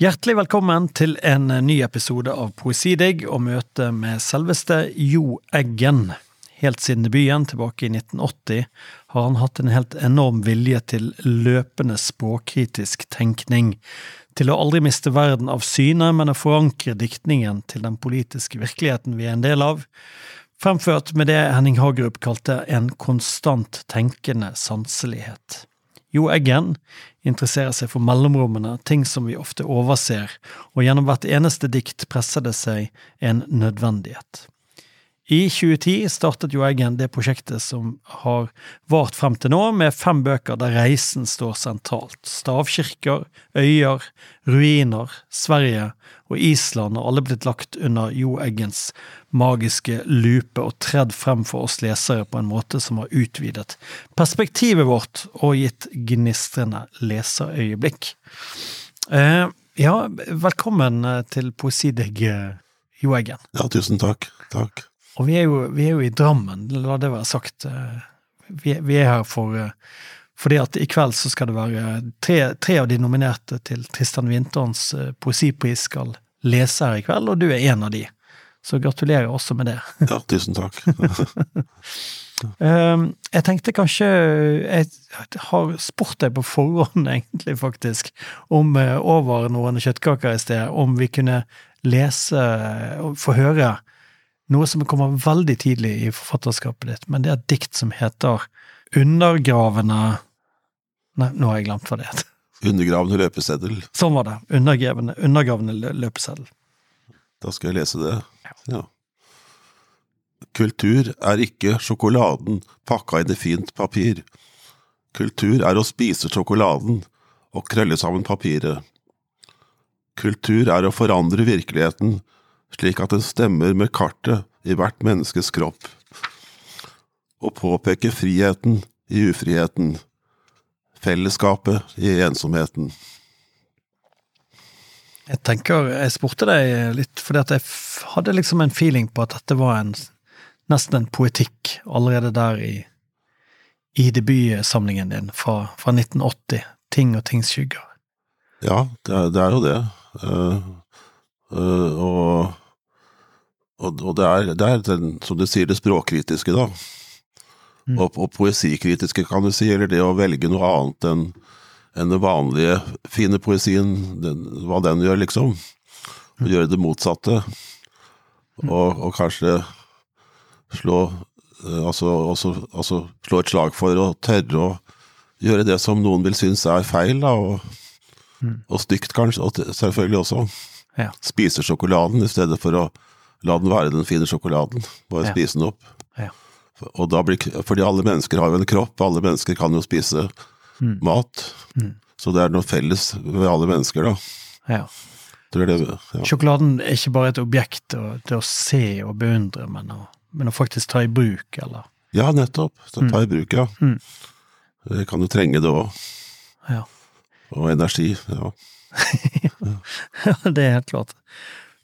Hjertelig velkommen til en ny episode av Poesidigg og møte med selveste Jo Eggen. Helt siden debuten, tilbake i 1980, har han hatt en helt enorm vilje til løpende språkkritisk tenkning. Til å aldri miste verden av syne, men å forankre diktningen til den politiske virkeligheten vi er en del av. Fremført med det Henning Hagerup kalte en konstant tenkende sanselighet. Jo Eggen interesserer seg for mellomrommene, ting som vi ofte overser, og gjennom hvert eneste dikt presser det seg en nødvendighet. I 2010 startet Jo Eggen det prosjektet som har vart frem til nå, med fem bøker der reisen står sentralt. Stavkirker, øyer, ruiner, Sverige og Island har alle blitt lagt under Jo Eggens magiske lupe og tredd frem for oss lesere på en måte som har utvidet perspektivet vårt og gitt gnistrende leserøyeblikk. Eh, ja, velkommen til Poesidigg, Jo Eggen. Ja, tusen takk. Takk. Og vi er, jo, vi er jo, i Drammen, la det være sagt. Vi, vi er her for fordi at i kveld så skal det være tre, tre av de nominerte til Tristan Vinterens poesipris skal lese her i kveld, og du er en av de. Så gratulerer også med det. Ja, tusen takk. jeg tenkte kanskje Jeg har spurt deg på forhånd, egentlig, faktisk, om over noen kjøttkaker i sted, om vi kunne lese og få høre noe som kommer veldig tidlig i forfatterskapet ditt, men det er et dikt som heter Undergravende Nei, nå har jeg glemt hva det heter. Undergravende løpeseddel. Sånn var det. Undergravende, undergravende løpeseddel. Da skal jeg lese det. Ja. Kultur er ikke sjokoladen pakka inn i fint papir. Kultur er å spise sjokoladen og krølle sammen papiret. Kultur er å forandre virkeligheten slik at den stemmer med kartet i hvert menneskes kropp, og påpeke friheten i ufriheten, fellesskapet i ensomheten. Jeg tenker, jeg spurte deg litt fordi at jeg hadde liksom en feeling på at dette var en, nesten en poetikk allerede der i, i debutsamlingen din fra, fra 1980, Ting og tings skygger. Ja, det er, det er jo det. Uh, uh, og og, og det, er, det, er, den, som du sier, det språkkritiske, da. Mm. Og, og, poesikritiske, kan du si, eller det å velge noe annet enn en den vanlige fine poesien, den, hva den gjør, liksom. Og mm. gjøre det motsatte. Mm. Og, og kanskje slå eh, altså, også, altså, slå et slag for å tørre å gjøre det som noen vil synes er feil, da, og, mm. og stygt kanskje, og selvfølgelig også. Ja. Spise sjokoladen i stedet for å La den være den fine sjokoladen. Bare ja. spise den opp. Ja. Og da blir, fordi alle mennesker har jo en kropp, alle mennesker kan jo spise mm. mat. Mm. Så det er noe felles ved alle mennesker, da. Ja. Det det, ja. Sjokoladen er ikke bare et objekt til å se og beundre, men å, men å, faktisk ta i bruk, eller? Ja, nettopp. Ta, ta i mm. bruk, ja. Mm. Jeg kan jo trenge det òg. Ja. Og energi, ja. ja, det er helt klart.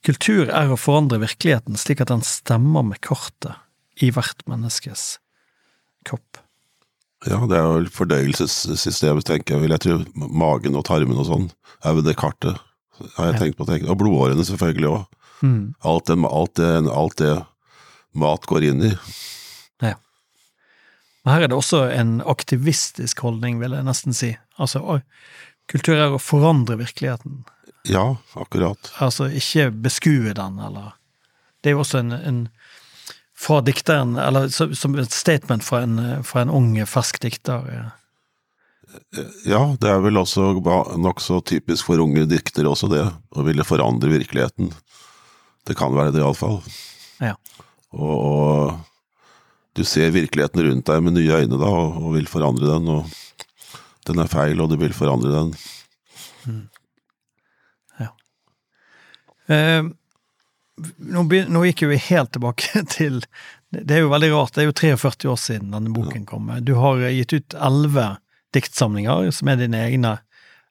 Kultur er å forandre virkeligheten slik at den stemmer med kartet i hvert menneskes kropp. Ja, det er jo fordøyelsessystemet, tenker jeg. Vil jeg tro magen og tarmen og sånn er vel det kartet, har jeg ja. tenkt på. Tenkt. Og blodårene selvfølgelig òg. Mm. Alt, alt, alt, det mat går inn i. Ja. Men her er det også en aktivistisk holdning, vil jeg nesten si. Altså, kultur er å forandre virkeligheten. Ja, akkurat. Altså ikke beskue den, eller Det er jo også en, en fra dikteren, eller som et statement fra en, fra en ung, fersk dikter. Ja. det er vel også nokså typisk for unge diktere også, det. Å ville forandre virkeligheten. Det kan være det, iallfall. Ja. Og, og du ser virkeligheten rundt deg med nye øyne da, og, og vil forandre den. Og den er feil, og du vil forandre den. Mm. Eh, nå, nå, gikk vi helt tilbake til Det er jo veldig rart, det er jo 43 år siden denne boken kom. Du har gitt ut elleve diktsamlinger som er dine egne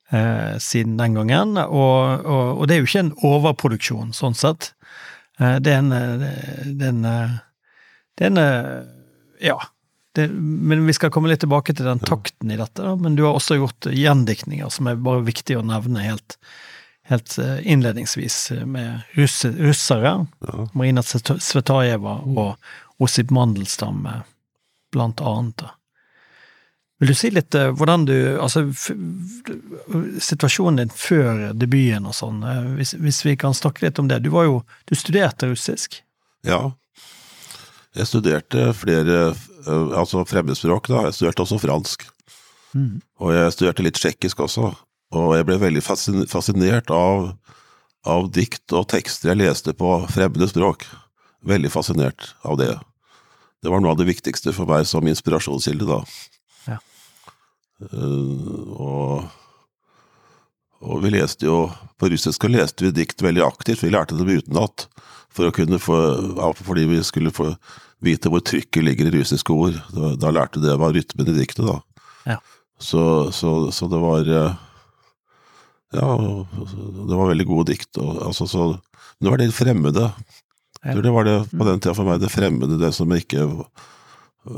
eh, siden den gangen, og, og, og, det er jo ikke en overproduksjon, sånn sett. Eh, det er en, det er en, det er en Ja. Det, men vi skal komme litt tilbake til den takten i dette. Men du har også gjort gjendiktninger, som er bare viktig å nevne helt, helt eh, innledningsvis med russe, russere. Ja. Marina Svetajeva og Osip Mandelstam, eh, blant annet. Vil du si litt eh, hvordan du Altså, situasjonen din før debuten og sånn, eh, hvis, hvis vi kan snakke litt om det. Du var jo Du studerte russisk. Ja. Jeg studerte flere altså fremmedspråk, da. Jeg studerte også fransk. Mm. Og jeg studerte litt tsjekkisk også. Og jeg ble veldig fascinert av, av dikt og tekster jeg leste på fremmede språk. Veldig fascinert av det. Det var noe av det viktigste for meg som inspirasjonskilde, da. Ja. Uh, og, og vi leste jo På russisk så leste vi dikt veldig aktivt, vi lærte dem utenat. For å kunne få, fordi vi skulle få vite hvor trykket ligger i russiske ord. Da, da lærte det hva rytmen i diktet, da. Ja. Så, så, så det var eh, Ja, det var veldig gode dikt. Og, altså, så, det var det fremmede. Ja. Det var det på den tida for meg, det fremmede, det som ikke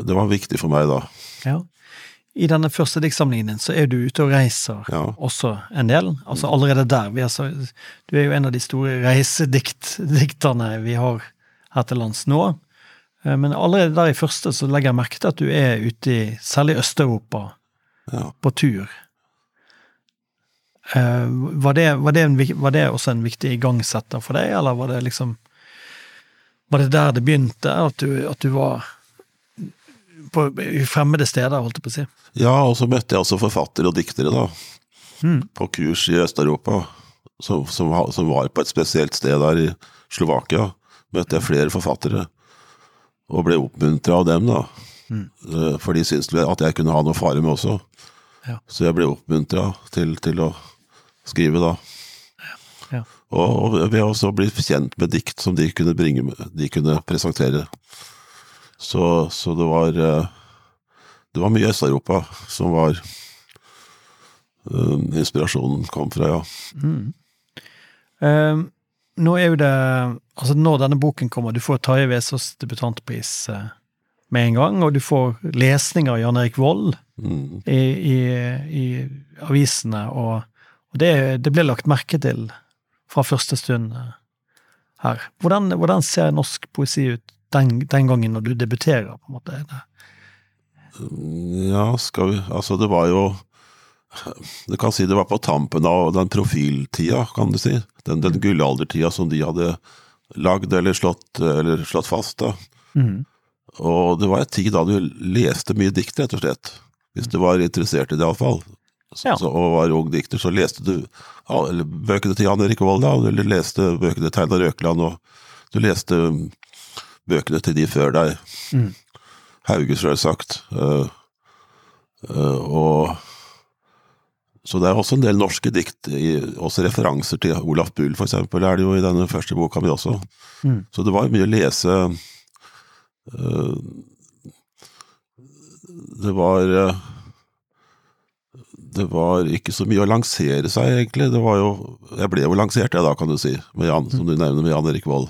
Det var viktig for meg da. Ja. I denne første diktsamlingen din så er du ute og reiser Ja. også en del. Altså allerede der. Vi er så, du er jo en av de store reisedikterne vi har her til lands nå. Eh, Men allerede der i første så legger jeg merke til at du er ute i særlig Øst-Europa Ja. på tur. Eh, Var det, var, det en, var det også en viktig igangsetter for deg, eller var det liksom Var det der det begynte, at du, at du var på i fremmede steder, holdt jeg på å si? ja, og så møtte jeg også forfattere og diktere, da. Mm. På kurs i Øst-Europa, som, som, som var på et spesielt sted der i Slovakia. Møtte jeg flere forfattere, og ble oppmuntra av dem, da. Mm. For de syntes at jeg kunne ha noe å fare med også. Ja. Så jeg ble oppmuntra til, til å skrive, da. Ja. Og, ved også å bli kjent med dikt som de kunne, bringe, de kunne presentere. Så, så det var eh, Det var mye Øst-Europa som var eh, Inspirasjonen kom fra, ja. Mm. Eh, nå er jo det Altså, når denne boken kommer, du får Tarjei Vesaas debutantpris eh, med en gang, og du får lesninger av Jan Erik Vold Mm. i, i, i avisene, og, og det, det ble lagt merke til fra første stund eh, her. Hvordan, hvordan ser norsk poesi ut den, den gangen når du debuterer, på en måte? Ja, skal vi Altså, det var jo Du kan si det var på tampen av den profiltida, kan du si. Den, den gullaldertida som de hadde lagd eller slått, eller slått fast. da. Mm. Og det var en tid da du leste mye dikt, rett og slett. Hvis du var interessert i det, iallfall. Ja. Så, og var ung dikter, så leste du ja, eller bøkene til Jan Erik Vold, da, eller leste bøkene til Einar Økland, og du leste um, bøkene til de før deg. Mm. Hauge, selvsagt. Uh, uh, og Så det er også en del norske dikt, i, også referanser til Olaf Bull, for eksempel, er det jo i denne første boka mi også. Mm. Så det var mye å lese uh, Det var Det var ikke så mye å lansere seg, egentlig. Det var jo Jeg ble jo lansert, jeg da, kan du si, Jan, som du nevner, med Jan Erik Vold.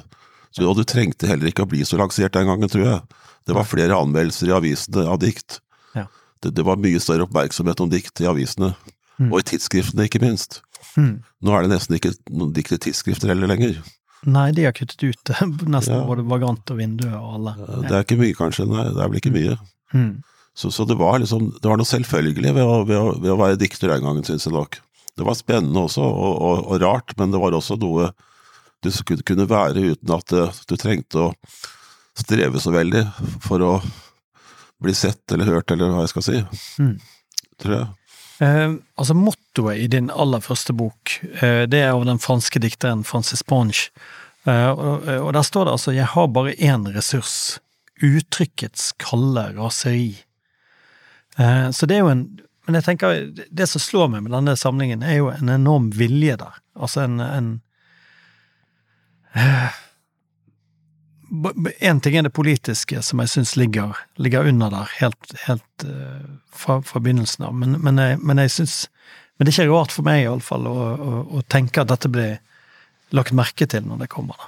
Så, og du trengte heller ikke å bli så lansert den gangen, tror jeg. Det var flere anmeldelser i avisene av dikt. Ja. Det, det var mye større oppmerksomhet om dikt i avisene, Mm. og i tidsskriftene, ikke minst. Mm. Nå er det nesten ikke noen dikt i tidsskrifter heller lenger. Nei, de har kuttet ut nesten Ja. både Vagant og Vinduet og alle. Det er ikke mye, kanskje. Nei, det er vel ikke mye. Mm. Så, så det var liksom, det var noe selvfølgelig ved å, ved å, ved å være dikter den gangen, syns jeg nok. Det var spennende også, og, og, og rart, men det var også noe du kunne være uten at eh, du trengte å streve så veldig for å bli sett eller hørt, eller hva jeg skal si. Mm. Tror jeg. Eh, altså Mottoet i din aller første bok, eh, det er av den franske dikteren Francis Ponge. Eh, og, og der står det altså 'Jeg har bare én ressurs. Uttrykkets kalde raseri'. Eh, så det er jo en Men jeg tenker, det som slår meg med denne samlingen, er jo en enorm vilje der. Altså en, en en ting er det politiske, som jeg syns ligger, ligger under der, helt, helt eh, fra, fra begynnelsen av, men, men, jeg, men jeg syns Men det er ikke rart for meg, iallfall, å, å, å tenke at dette blir lagt merke til når det kommer. da.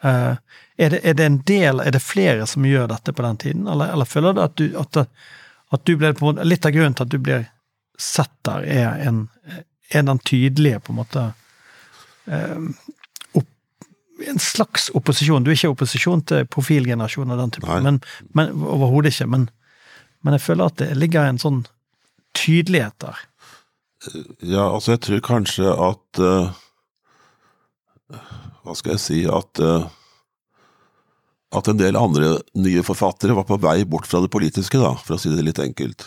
Uh, er, det, er det en del, er det flere som gjør dette på den tiden, eller, eller føler du at du, at, at du ble måte, Litt av grunnen til at du blir sett der, er, en, er den tydelige på en måte opp, en slags opposisjon. Du er ikke opposisjon til profilgenerasjon og den typen, men, men overhodet ikke. Men, men jeg føler at det ligger en sånn tydelighet der. Ja, altså jeg tror kanskje at uh, Hva skal jeg si At eh, At en del andre nye forfattere var på vei bort fra det politiske, da, for å si det litt enkelt.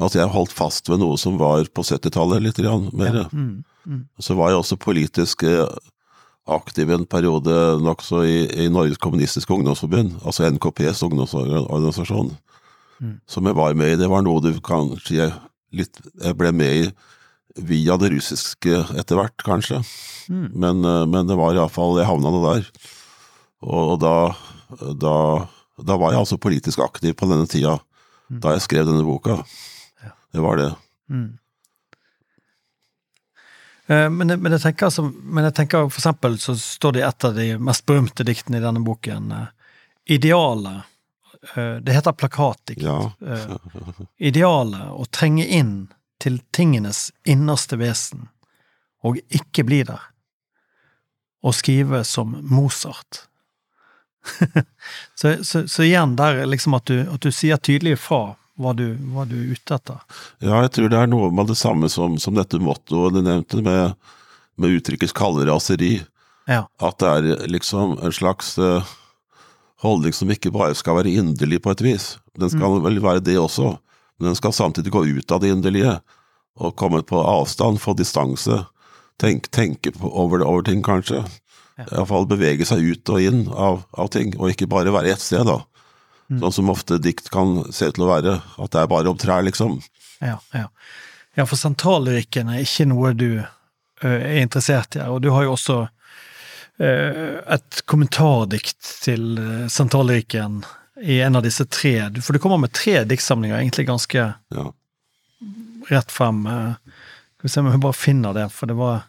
At jeg holdt fast ved noe som var på 70-tallet, litt grann, mer. Så var jeg også politisk eh, aktiv en periode nokså i, i Norges kommunistiske ungdomsforbund, altså NKPs ungdomsorganisasjon, som jeg var med i. Det var noe du kanskje jeg, litt, jeg ble med i via det russiske etter hvert, kanskje. Men, eh, men det var iallfall Jeg havna nå der. Og, da, da, da var jeg altså politisk aktiv på denne tida, da jeg skrev denne boka. Det var det. Eh, Men, men, jeg tenker, altså, men jeg tenker for eksempel så står det i et av de mest berømte diktene i denne boken, eh, Idealet. Eh, Det heter plakatdikt. Ja. Idealet å trenge inn til tingenes innerste vesen, og ikke bli der. Og skrive som Mozart. så, så, så igjen der liksom at du, at du sier tydelig fra hva du, hva du er ute etter. Ja, jeg tror det er noe med det samme som, som dette mottoet du nevnte, med, med uttrykkets kalde raseri. Ja. At det er liksom en slags uh, holdning som ikke bare skal være inderlig på et vis. Den skal vel være det også, men den skal samtidig gå ut av det inderlige. Og komme på avstand, få distanse. Tenk, tenke på, over, over ting, kanskje. Iallfall bevege seg ut og inn av, av ting, og ikke bare være ett sted, da. Sånn som ofte dikt kan se ut til å være. At det er bare om trær, liksom. Ja, ja. ja for sentrallyrikken er ikke noe du ø, er interessert i og du har jo også ø, et kommentardikt til sentrallyrikken i en av disse tre, for du kommer med tre diktsamlinger, egentlig ganske Ja. rett frem. Skal vi se om jeg bare finner det, for det var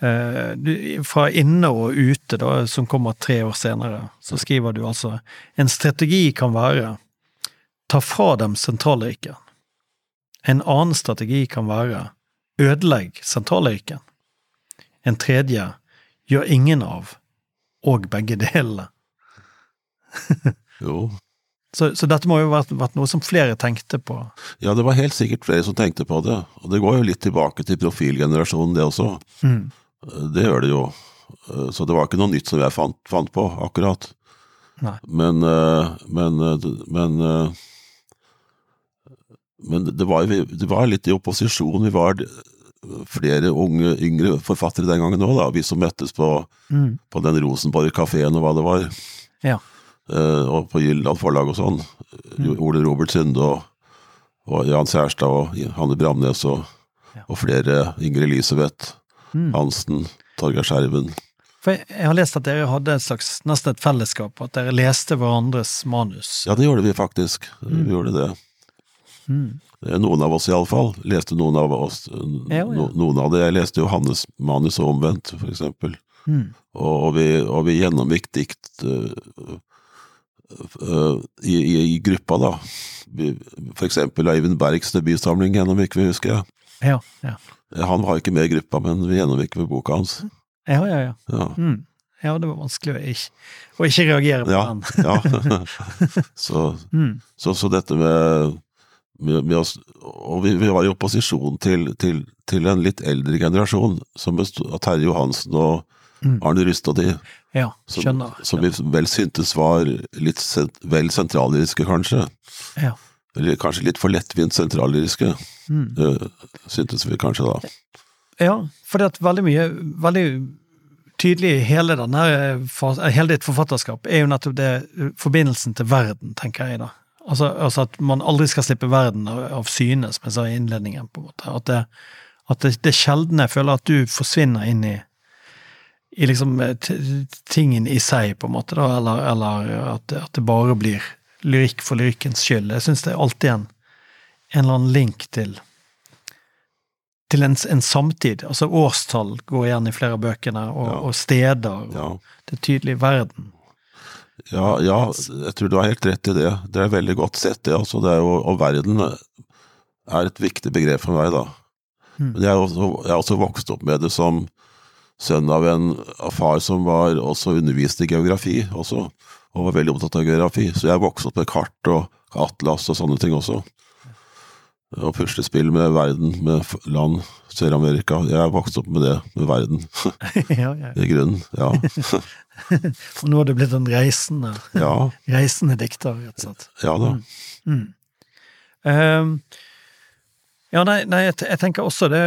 Fra inne og ute, da, som kommer tre år senere, så skriver du altså En strategi kan være ta fra dem sentralriken. En annen strategi kan være ødelegg sentralriken. En tredje gjør ingen av, og begge delene. Jo. Så, så dette må jo ha vært, vært noe som flere tenkte på. Ja, det var helt sikkert flere som tenkte på det. Og det går jo litt tilbake til profilgenerasjonen, det også. Mm. Det gjør det jo. Så det var ikke noe nytt som jeg fant, fant på, akkurat. Nei. Men eh, Men, eh, men, eh, men det var, det var litt i opposisjon. Vi var flere unge, yngre forfattere den gangen òg. Vi som møttes på, Mm. på den Rosenborg-kafeen og hva det var. Ja. Eh, og på Gyldal forlag og sånn. Ole Robert Sunde og, og Jan Kjærstad og Hanne Bramnes og, Ja. og flere. Ingrid Elisabeth Mm. Hansen, Torgeir Skjerven. For jeg, jeg har lest at dere hadde et slags, nesten et fellesskap, at dere leste hverandres manus. Ja, det gjorde vi faktisk. Vi gjorde det. Mm. Eh, Noen av oss iallfall. Leste noen av oss Ja, ja. no, Noen av det. Jeg leste jo Hannes manus og omvendt, for eksempel. Mm. Og, og, vi, og vi gjennomgikk dikt uh, uh, i, i, i gruppa, da. Vi, for eksempel Eivind Bergs debutsamling gjennomgikk vi, husker jeg. Ja, ja. Han var jo ikke med i gruppa, men vi gjennomgikk med boka hans. Ja, ja, ja. Ja. Mm. Ja, det var vanskelig å ikke, å ikke reagere på Ja, den. ja. så, Mm. så, så dette med, med, med oss Og vi, vi var i opposisjon til, til, til en litt eldre generasjon, som bestod av Terje Johansen og Mm. Arne Rust og de, Ja, som, skjønner. som vi vel syntes var litt sent, vel sentrallyriske, kanskje. Ja. Eller kanskje litt for lettvint sentrallyriske, Mm. eh, syntes vi kanskje da. Ja, for det at veldig mye Veldig tydelig i hele fas- eh, hele ditt forfatterskap er jo nettopp det eh, forbindelsen til verden, tenker jeg da. Altså, altså at man aldri skal slippe verden av, av syne, som jeg sa i innledningen, på en måte. At det, at det, det sjeldne jeg føler at du forsvinner inn i i liksom eh, tingen i seg, på en måte, da, eller, eller at, at det bare blir lyrikk for lyrikkens skyld. Jeg syns det er alltid en, en eller annen link til til en, en samtid. Altså årstall går igjen i flere av bøkene, og, Ja. og steder. Og Ja. Det er tydelig verden. Ja, ja, jeg tror du har helt rett i det. Det er veldig godt sett, det. Altså, det jo, og verden er et viktig begrep for meg, da. Mm. Men jeg er, også, jeg er også vokst opp med det som, sønn av en av far som var også underviste i geografi også, og var veldig opptatt av geografi. Så jeg vokste opp med kart og atlas og sånne ting også. Og puslespill med verden, med land, Sør-Amerika. Jeg vokste opp med det, med verden. ja, ja. I grunnen, ja. Og nå har du blitt en reisende, ja. reisende dikter, rett og slett. Ja da. Mm. Um, ja, nei, nei jeg, jeg, tenker også det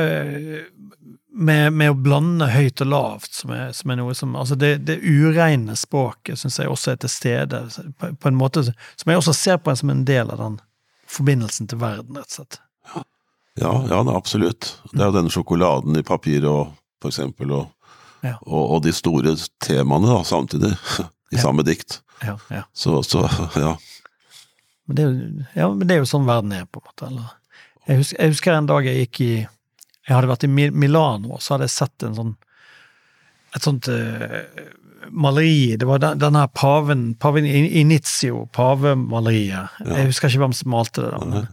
med, med, å blande høyt og lavt, som er, som er noe som Altså, det, det ureine språket syns jeg også er til stede, på, på, en måte som jeg også ser på som en del av den forbindelsen til verden, rett og slett. Ja, ja, absolutt. Det er jo denne sjokoladen i papir og for eksempel, og, ja. og, og, de store temaene da, samtidig, i ja. samme dikt. Ja, ja. Så, så, ja. Men det, ja, men det er jo sånn verden er, på en måte. Eller? Jeg husker, jeg husker en dag jeg gikk i Jeg hadde vært i Milano, og så hadde jeg sett en sånn et sånt uh, maleri. Det var den, denne paven, paven Initio, pavemaleriet. Ja. Jeg husker ikke hvem som malte det. da, men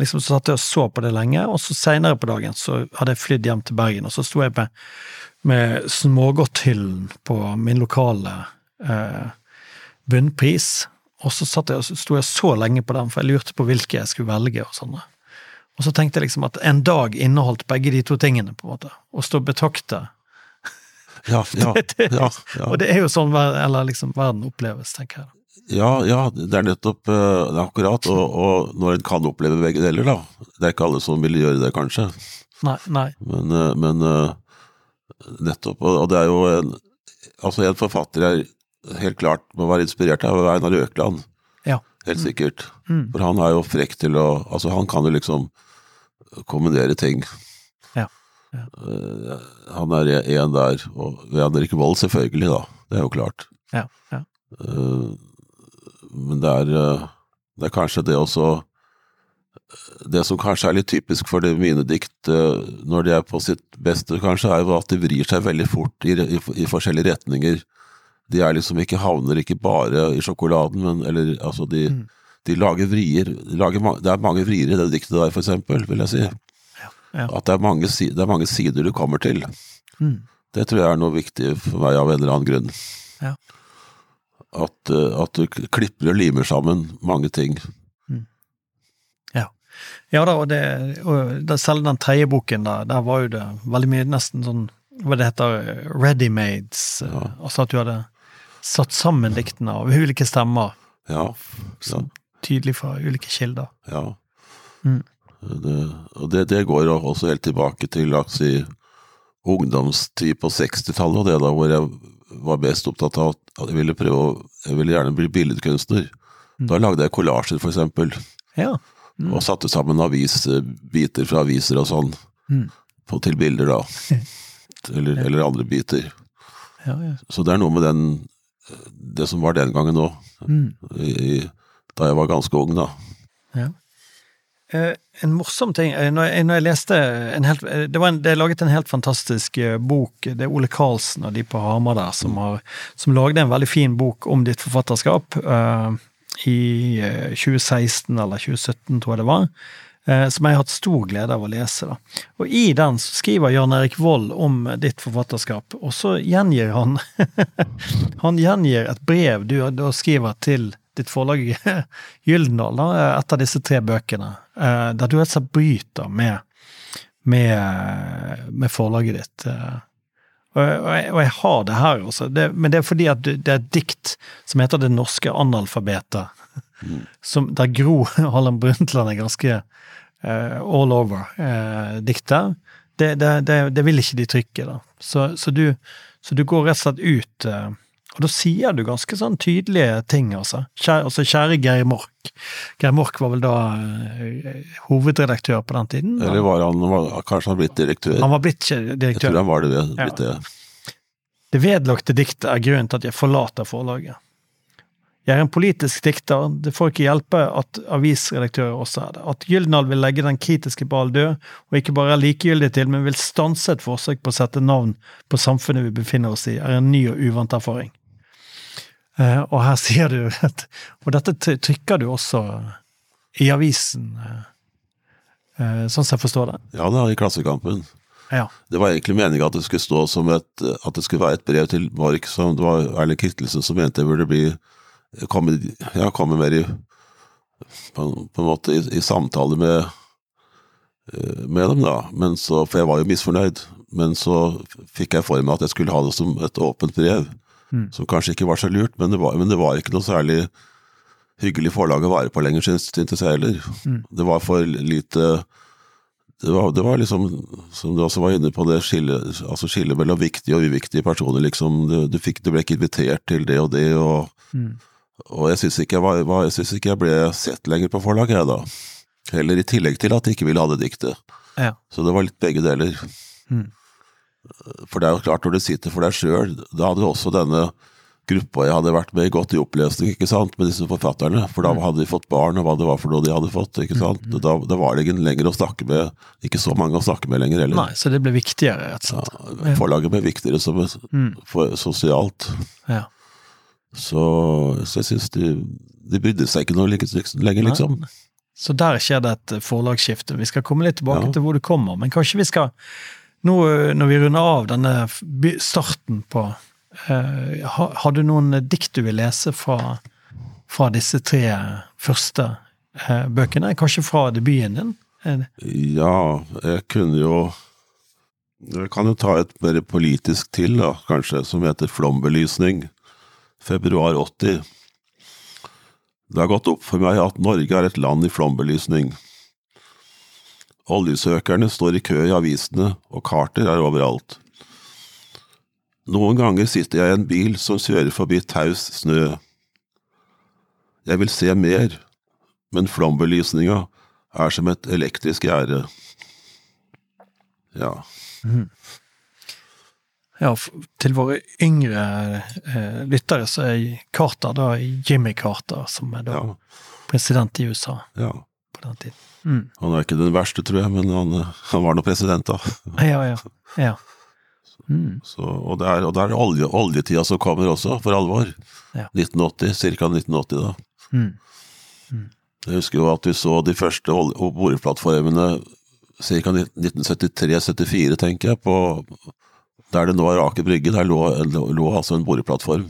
liksom så satt jeg og så på det lenge, og så seinere på dagen så hadde jeg flydd hjem til Bergen, og så sto jeg med, med smågodthyllen på min lokale eh, bunnpris, og så satt jeg, sto jeg så lenge på den, for jeg lurte på hvilke jeg skulle velge og sånn. Og så tenkte jeg liksom at en dag inneholdt begge de to tingene, på en måte. Å stå betrakte. Ja, ja, ja, ja. Og det er jo sånn eller liksom, verden oppleves, tenker jeg. Ja, ja, det er nettopp uh, det er akkurat. Og, og, når en kan oppleve begge deler, da. Det er ikke alle som vil gjøre det, kanskje. Nei, nei. Men, uh, men uh, nettopp. Og, det er jo en Altså, en forfatter jeg helt klart må være inspirert av, Einar Økland. Ja. Helt sikkert. Mm. For han er jo frekk til å Altså, han kan jo liksom kommandere ting. Ja. ja. han er en der, og Jan Erik Vold selvfølgelig, da. Det er jo klart. Ja, ja men det er, eh, det er kanskje det også Det som kanskje er litt typisk for det mine dikt når de er på sitt beste, kanskje, er at de vrir seg veldig fort i, i, i forskjellige retninger. De er liksom ikke havner ikke bare i sjokoladen, men eller altså de, mm. De lager vrier. De lager, det er mange vrier i det diktet der, for eksempel, vil jeg si. Ja. Ja. At det er, mange, det er, mange, sider du kommer til. Mm. Det tror jeg er noe viktig for meg av en eller annen grunn. Ja at, eh, at, du klipper og limer sammen mange ting. Mm. Ja. ja da, og, det, og det, selv den tredje boken, da, der var jo det veldig mye nesten sånn hva det heter, ready-mades. Eh, ja. Altså at du hadde satt sammen diktene av ulike stemmer. Ja. ja. Tydelig fra ulike kilder. Ja. Mm. Det, og det, det, går også helt tilbake til la oss si, ungdomstid på 60-tallet, og det da hvor jeg var best opptatt av at jeg ville prøve å Jeg ville gjerne bli billedkunstner. Mm. Da lagde jeg kollasjer, for eksempel. Ja. Mm. Og satte sammen avisbiter fra aviser og sånn mm. på, til bilder, da. eller, ja. eller, andre biter. Ja, ja. Så det er noe med den Det som var den gangen òg. Mm. Da jeg var ganske ung, da. Ja. Eh, en morsom ting eh, når jeg, når jeg leste helt, eh, det, en, det, er laget en helt fantastisk bok. Det er Ole Karlsen og de på Hamar der som, har, som lagde en veldig fin bok om ditt forfatterskap uh, i 2016 eller 2017, tror jeg det var. Som jeg har hatt stor glede av å lese. Da. Og I den skriver Jan Erik Vold om ditt forfatterskap, og så gjengir han Han gjengir et brev du da skriver til ditt forlag Gyldendal, av disse tre bøkene, eh, der du altså bryter med, med, med forlaget ditt. Eh. Og jeg, og jeg, har det her, også, det, men det er fordi at det er et dikt som heter Det norske analfabetet, mm. som, der Gro Harlem Brundtland er ganske uh, all over uh. Det, det, det, vil ikke de trykke, da. Så, så, du, så du går rett og slett ut uh, og da sier du ganske sånn tydelige ting, altså. Kjære, altså, kjære Geir Mork. Geir Mork var vel da uh, hovedredaktør på den tiden? Eller var han var, kanskje han blitt direktør? Han var blitt direktør. Jeg tror han var det. Blitt ja. det. Det vedlagte diktet er grunnen til at jeg forlater forlaget. Jeg er en politisk dikter, det får ikke hjelpe at avisredaktører også er det. At Gyldendal vil legge den kritiske ball død, og ikke bare er likegyldig til, men vil stanse et forsøk på å sette navn på samfunnet vi befinner oss i, er en ny og uvant erfaring. Eh, og her sier du Og dette trykker du også i avisen, eh, eh, sånn som jeg forstår det? Ja da, i Klassekampen. Ja. Det var egentlig meningen at det skulle stå som et At det skulle være et brev til Mork, som det var Erling Kittelsen som mente jeg burde bli komme, ja, komme mer i på, på en måte i, i samtale med med dem, da. Men så, for jeg var jo misfornøyd. Men så fikk jeg for meg at jeg skulle ha det som et åpent brev. Mm. Som kanskje ikke var så lurt, men det var, men det var ikke noe særlig hyggelig forlag å være på lenger, syntes jeg heller. Mm. Det var for lite det var, det var, liksom, som du også var inne på, det skillet altså skille mellom viktige og uviktige personer. liksom, Du, du, fikk, du ble ikke invitert til det og det, og, Mm. og jeg syns ikke, ikke jeg ble sett lenger på forlaget, jeg da. Heller i tillegg til at de ikke ville ha det diktet. Ja. Så det var litt begge deler. Mm. For det er jo klart, når du sitter for deg sjøl, da hadde jo også denne gruppa jeg hadde vært med i gått i oppløsning, ikke sant, med disse forfatterne. For da hadde de fått barn, og hva det var for noe de hadde fått. ikke sant. Da, da var det ikke lenger å snakke med, ikke så mange å snakke med lenger heller. Nei, så det ble viktigere, rett og slett. Ja, forlaget ble viktigere som Mm. for, sosialt. Ja. Så, så jeg syns de, de brydde seg ikke noe like- lenger, Nei. liksom. Så der skjer det et forlagsskifte. Vi skal komme litt tilbake Ja. til hvor det kommer, men kanskje vi skal nå eh, når vi runder av denne starten på eh, ha- Har du noen dikt du vil lese fra, fra disse tre første eh, bøkene? Kanskje fra debuten din? Ja, jeg kunne jo Jeg kan jo ta et mer politisk til, da, kanskje, som heter Flombelysning. Februar 80. Det har gått opp for meg at Norge er et land i flombelysning. Oljesøkerne står i kø i avisene, og Carter er overalt. Noen ganger sitter jeg i en bil som kjører forbi taus snø. Jeg vil se mer, men flombelysninga er som et elektrisk gjerde. Ja. Ja, til våre yngre eh, lyttere så er Carter da Jimmy Carter, som er da ja, president i USA ja. På den tiden. Mm. Han er ikke den verste, tror jeg, men han, han var nå president, da. Ja, ja. ja. Mm. Så, og det er, og det er olje, oljetida som kommer også, for alvor. Ja. 1980, ca. 1980 da. Mm. Jeg husker jo at vi så de første boreplattformene ca. 1973-74, tenker jeg, på der det nå er Aker Brygge. Der lå, lå, lå altså en boreplattform.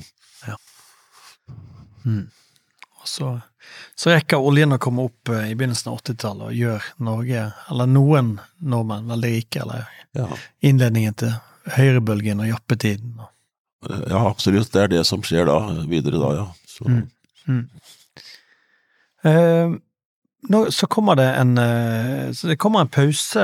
Og så, så rekker oljen å komme opp eh, i begynnelsen av 80-tallet og gjør Norge, eller noen nordmenn, veldig rike, eller Ja. innledningen til høyrebølgen og jappetiden. ja, absolutt. Det er det som skjer da, videre da, ja. Så, Mm. Eh, nå, så kommer det en eh, så det kommer en pause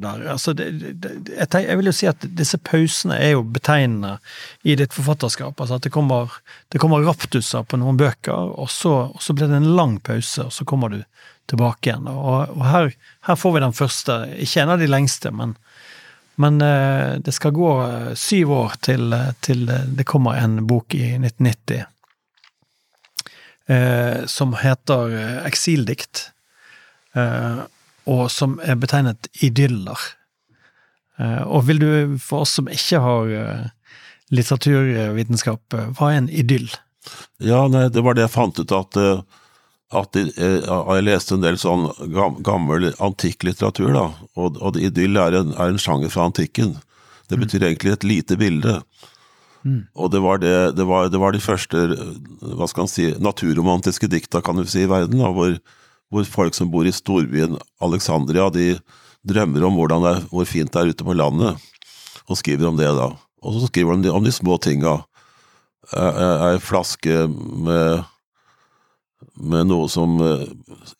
der. Altså det, det, jeg, jeg vil jo si at disse pausene er jo betegnende i ditt forfatterskap. Altså at det kommer, det kommer raptuser på noen bøker, og så, og så blir det en lang pause, og så kommer du tilbake igjen. Og, og her, her får vi den første, ikke en av de lengste, men, men eh, det skal gå eh, syv år til, til det kommer en bok i 1990 eh, som heter Eksildikt, og som er betegnet idyller. Eh, og vil du, for oss som ikke har eh, litteraturvitenskap, eh, hva er en idyll? Ja, nei, det var det jeg fant ut at, eh, at eh, Jeg leste en del sånn gammel antikk litteratur, da, og, og idyll er en, er en sjanger fra antikken. Det betyr egentlig et lite bilde. Og det var, det, det, var, det var de første eh, hva skal man si, naturromantiske dikta kan du si, i verden, da, hvor, hvor folk som bor i storbyen Alexandria, de drømmer om er, hvor fint det er ute på landet, og skriver om det. da. Og så skriver de om de små tinga ei flaske med, med noe som eh,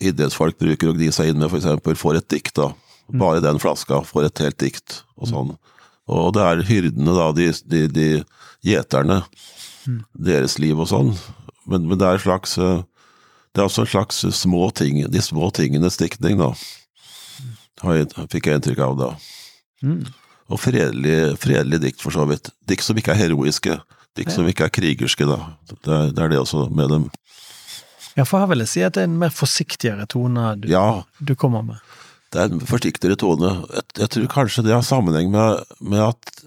idrettsfolk bruker å gni seg inn med, f.eks., får et dikt. da. Bare den flaska får et helt dikt, og sånn. Og det er hyrdene, da, de, de, de gjeterne, deres liv og sånn. Men, men det er en slags eh, Det er også en slags små ting, de små tingenes diktning, da. Jeg, fikk jeg inntrykk av da. Og fredelig, fredelig dikt, for så vidt. Dikt som ikke er heroiske. Dikt som ikke er krigerske, da. Det er, det er det også med dem. Ja, for her vil jeg si at det er en mer forsiktigere tone du, Ja, du kommer med. det er en forsiktigere tone. Jeg, jeg tror kanskje det har sammenheng med, med, at,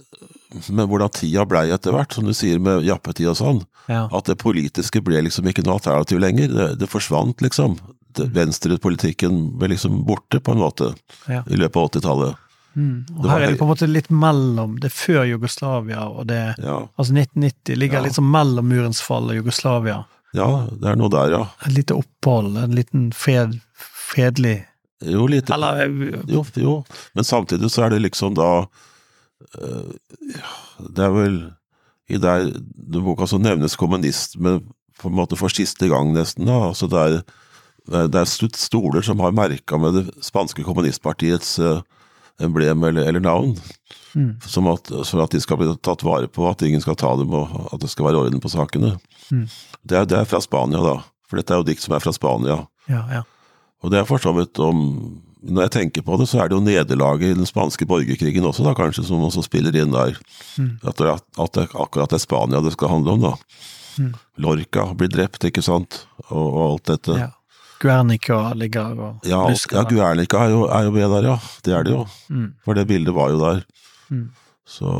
med hvordan tida blei etter hvert, som du sier med jappetid og sånn. Ja. At det politiske ble liksom ikke noe alternativ lenger. Det, det forsvant, liksom. Venstrepolitikken ble liksom borte, på en måte, Ja. i løpet av 80-tallet. Mm. Og her er det på en måte litt mellom. Det er før Jugoslavia, og det Ja, Altså 1990 ligger Ja. litt sånn mellom murens fall og Jugoslavia. ja, det er noe der, ja. Et lite opphold, en liten fred, fredelig Jo, lite Eller eh, Jo, jo, men samtidig så er det liksom da Det er vel i der boka så nevnes kommunisme på en måte for siste gang, nesten. da, altså Det er, det er stoler som har merka med det spanske kommunistpartiets eh, emblem eller, eller navn, mm, som at, for at de skal bli tatt vare på, at ingen skal ta dem, og at det skal være orden på sakene. Mm. Det, er, det er fra Spania, da. For dette er jo dikt som er fra Spania. Ja, ja. Og det er for så vidt om Når jeg tenker på det, så er det jo nederlaget i den spanske borgerkrigen også, da kanskje, som også spiller inn der. Mm. At, det, at det akkurat er Spania det skal handle om, da. Mm. Lorca blir drept, ikke sant, og, og alt dette. ja. Guernica ligger og Ja, lusker ja. Guernica er jo, er jo med der, ja. Det er det jo. Mm, For det bildet var jo der. mm, Så,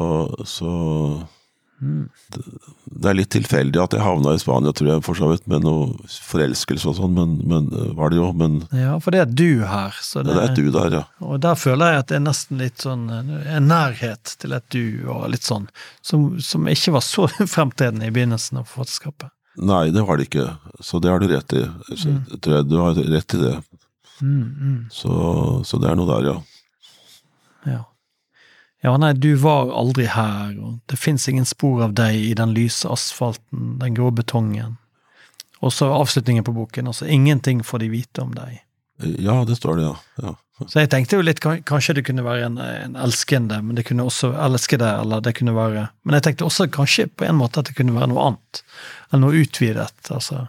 så mm. Det er litt tilfeldig at jeg havna i Spania, tror jeg, for så vidt, med noe forelskelse og sånn, men, men var det jo. Men Ja, for det er du her, så det det, er du der, ja. Og der føler jeg at det er nesten litt sånn en nærhet til et du, og litt sånn, som, som ikke var så fremtredende i begynnelsen av forfatterskapet. Nei, det var det ikke. Så det har du rett i. Så, Mm. tror jeg du har rett i det. Mm, mm, Så, så det er noe der, ja. ja. Ja, nei, du var aldri her, og det fins ingen spor av deg i den lyse asfalten, den grå betongen. Og så avslutningen på boken, altså ingenting får de vite om deg. Ja, det står det, ja. ja. Så jeg tenkte jo litt, kanskje det kunne være en, en elskende, men det kunne også elskede, eller det kunne være Men jeg tenkte også kanskje på en måte at det kunne være noe annet. Eller noe utvidet, altså.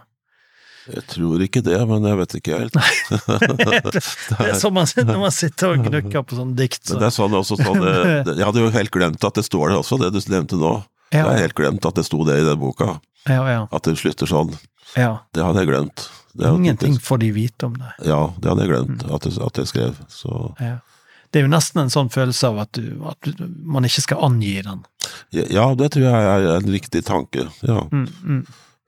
Jeg tror ikke det, men jeg vet ikke helt. Det er som man, når man sitter og gnukker på sånn dikt, Men så det er sånn også sånn det- Jeg hadde jo helt glemt at det står det også, det du nevnte nå. Jeg har helt glemt at det sto det i den boka. ja, ja, At det slutter sånn. ja. Det hadde jeg glemt. Det Ingenting får de vite om det. Ja, det hadde jeg glemt at jeg, at jeg skrev. Så Ja. Det er jo nesten en sånn følelse av at, du, at du, man ikke skal angi den. Ja, det tror jeg er en riktig tanke. Ja. Mm, mm.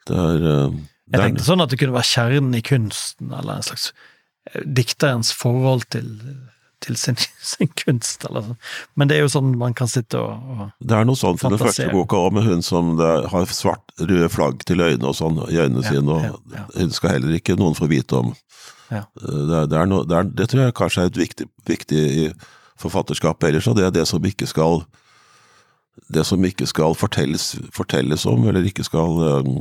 Det er, eh, Jeg tenkte sånn at det kunne være kjernen i kunsten, eller en slags eh, dikterens forhold til, til sin, sin kunst, eller sånn. Men det er jo sånn man kan sitte og, og Det er noe sånt i den første boka òg, med hun som har svart, røde flagg til øynene og sånn i øynene Ja, sine, og ja, ja. hun skal heller ikke noen få vite om. Ja. Eh, Det, det, noe, det, er, det tror jeg kanskje er et viktig, viktig i forfatterskapet ellers, og det er det som ikke skal det som ikke skal fortelles, fortelles om, eller ikke skal eh,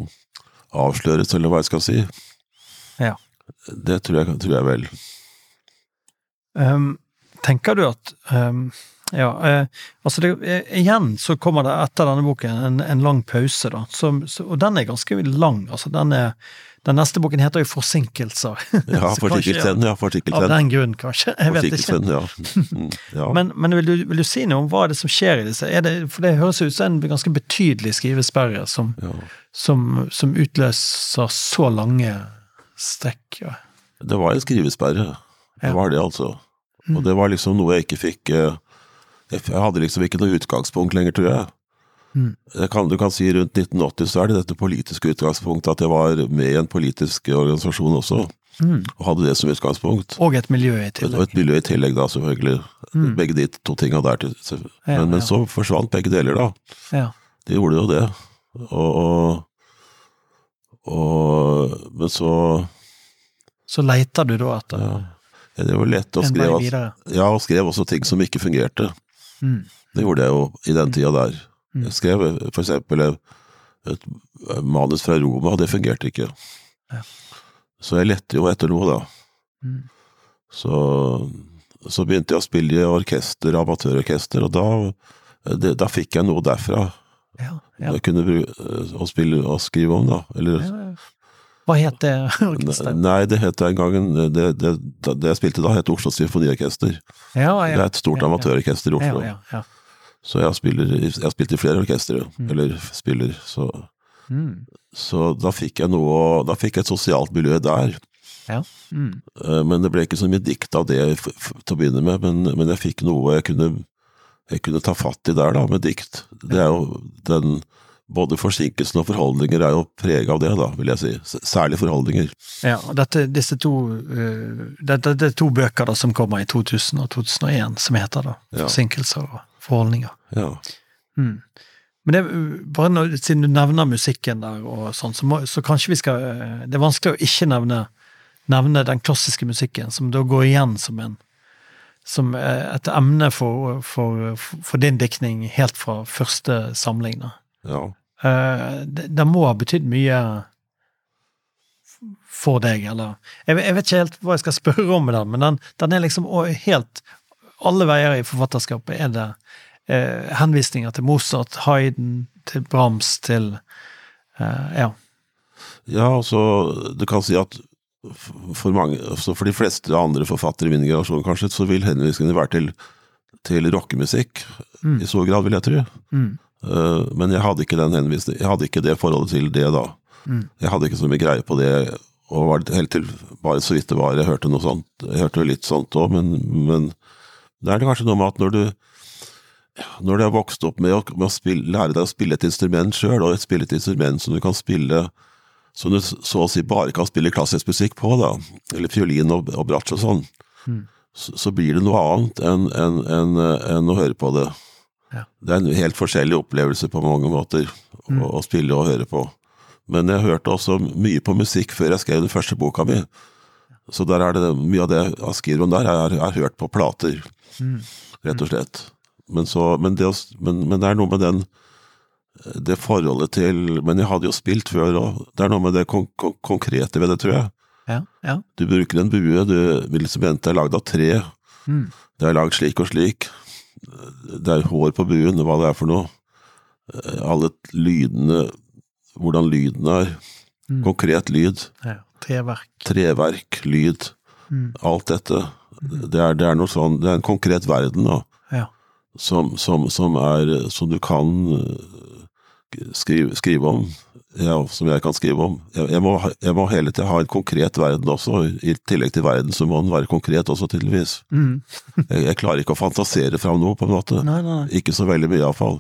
avsløres, eller hva jeg skal si. Ja. Det tror jeg, tror jeg vel. Um, tenker du at um, Ja, uh, altså det, eh, igjen så kommer det etter denne boken en, en lang pause, da. Som, og den er ganske lang. altså den er Den neste boken heter jo 'Forsinkelser'. Ja, forsinkelsen, ja, forsinkelsen. Av den grunn, kanskje. Jeg vet ikke. Ja. Mm, ja. Men, men vil, du, vil du si noe om hva er det som skjer i disse? Er det, for det høres ut som en ganske betydelig skrivesperre som, ja. som, som utløser så lange strekk. Ja. Det var en skrivesperre. Det var det, altså. Mm. Og det var liksom noe jeg ikke fikk eh, jeg hadde liksom ikke noe utgangspunkt lenger, tror jeg. Mm. Kan, du kan si rundt 1980 så er det dette politiske utgangspunktet, at jeg var med i en politisk organisasjon også, Mm. og hadde det som utgangspunkt. Og et miljø i Og tillegg. et miljø i tillegg, da, selvfølgelig. Mm. Begge de to tinga der. til- Ja, Men, men ja. så forsvant begge deler, da. Ja. De gjorde jo det. Og, og, og Men så Så leita du da etter ja, Det var lett å skrive. Ja, og skrev også ting som ikke fungerte. Mm. Det gjorde jeg jo i den tida der. Mm. Jeg skrev for eksempel et, manus fra Roma, og det fungerte ikke. Ja. Så jeg lette jo etter noe, da. Mm. Så, så begynte jeg å spille i orkester, amatørorkester, og da, det, da fikk jeg noe derfra. Ja, ja. Jeg kunne bruke, å spille og skrive om, da. Eller, Ja, ja. Hva het det orkesteret? Nei, det het den gangen det, det, det jeg spilte da, het Oslo Symfoniorkester. Ja, Det er et stort ja, ja. amatørorkester i Oslo. Så jeg spiller, jeg har spilt i flere orkestre, Mm. eller spiller, så, Mm. så da fikk jeg noe, da fikk jeg et sosialt miljø der. ja. Mm. Eh, Men det ble ikke så mye dikt av det til å begynne med, men, men jeg fikk noe jeg kunne, jeg kunne ta fatt i der, da, med dikt. Det er jo den både forsinkelsen og forholdninger er jo preget av det, da, vil jeg si. Særlig forholdninger. Ja, og dette, disse to uh, det, det, det er to bøker da som kommer i 2000 og 2001, som heter da 'Forsinkelser og forholdninger'. Ja. Mm. Men det, bare når, siden du nevner musikken der, og sånn, så, må, så kanskje vi skal eh, Det er vanskelig å ikke nevne, nevne den klassiske musikken, som da går igjen som en som eh, et emne for, for, for din diktning helt fra første samling. da. ja. Eh, det, det må ha betydd mye for deg, eller jeg, jeg vet ikke helt hva jeg skal spørre om med den, men den, den er liksom helt Alle veier i forfatterskapet er det eh, henvisninger til Mozart, Hayden, til Brahms, til eh, Ja. Ja, altså, du kan si at for, mange, altså for de fleste andre forfattere i min generasjon, kanskje, så vil henvisningene være til, til rockemusikk, Mm. i stor grad, vil jeg tro. Mm. Eh, men jeg hadde ikke den henvisningen, jeg hadde ikke det forholdet til det da. Mm. Jeg hadde ikke så mye greie på det, og var helt til bare så vidt det var, jeg hørte noe sånt. Jeg hørte litt sånt òg, men, men det er det kanskje noe med at når du når du har vokst opp med å, med å spille, lære deg å spille et instrument sjøl, og spille et instrument som du kan spille som du så å si bare kan spille klassisk musikk på, da, eller fiolin og, og bratsj og sånn, Mm. så, så blir det noe annet enn en, en, en å høre på det. Ja. Det er en helt forskjellig opplevelse på mange måter å, å spille og høre på. Men jeg hørte også mye på musikk før jeg skrev den første boka mi. Så der er det mye av det skriver om der, er, er hørt på plater, Mm. rett og slett. Men, så, men, det, men, men det er noe med den det forholdet til Men jeg hadde jo spilt før, og det er noe med det kon kon konkrete ved det, tror jeg. Ja. ja. Du bruker en bue, du, instrumentet er lagd av tre, Mm. det er lagd slik og slik, det er hår på buen, hva det er for noe. Eh, Alle lydene, hvordan lyden er. Mm. Konkret lyd. ja. Treverk. Treverk, lyd. Mm. Alt dette. Det er, det er noe sånn, det er en konkret verden da, Ja. som, som, som er, som du kan eh, skrive, skrive om. Ja, som jeg kan skrive om. Jeg, jeg, må, jeg må hele tiden ha en konkret verden også. I tillegg til verden så må den være konkret også, tydeligvis. Mm. Jeg, jeg klarer ikke å fantasere fram noe, på en måte. Nei, nei. Ikke så veldig mye, iallfall.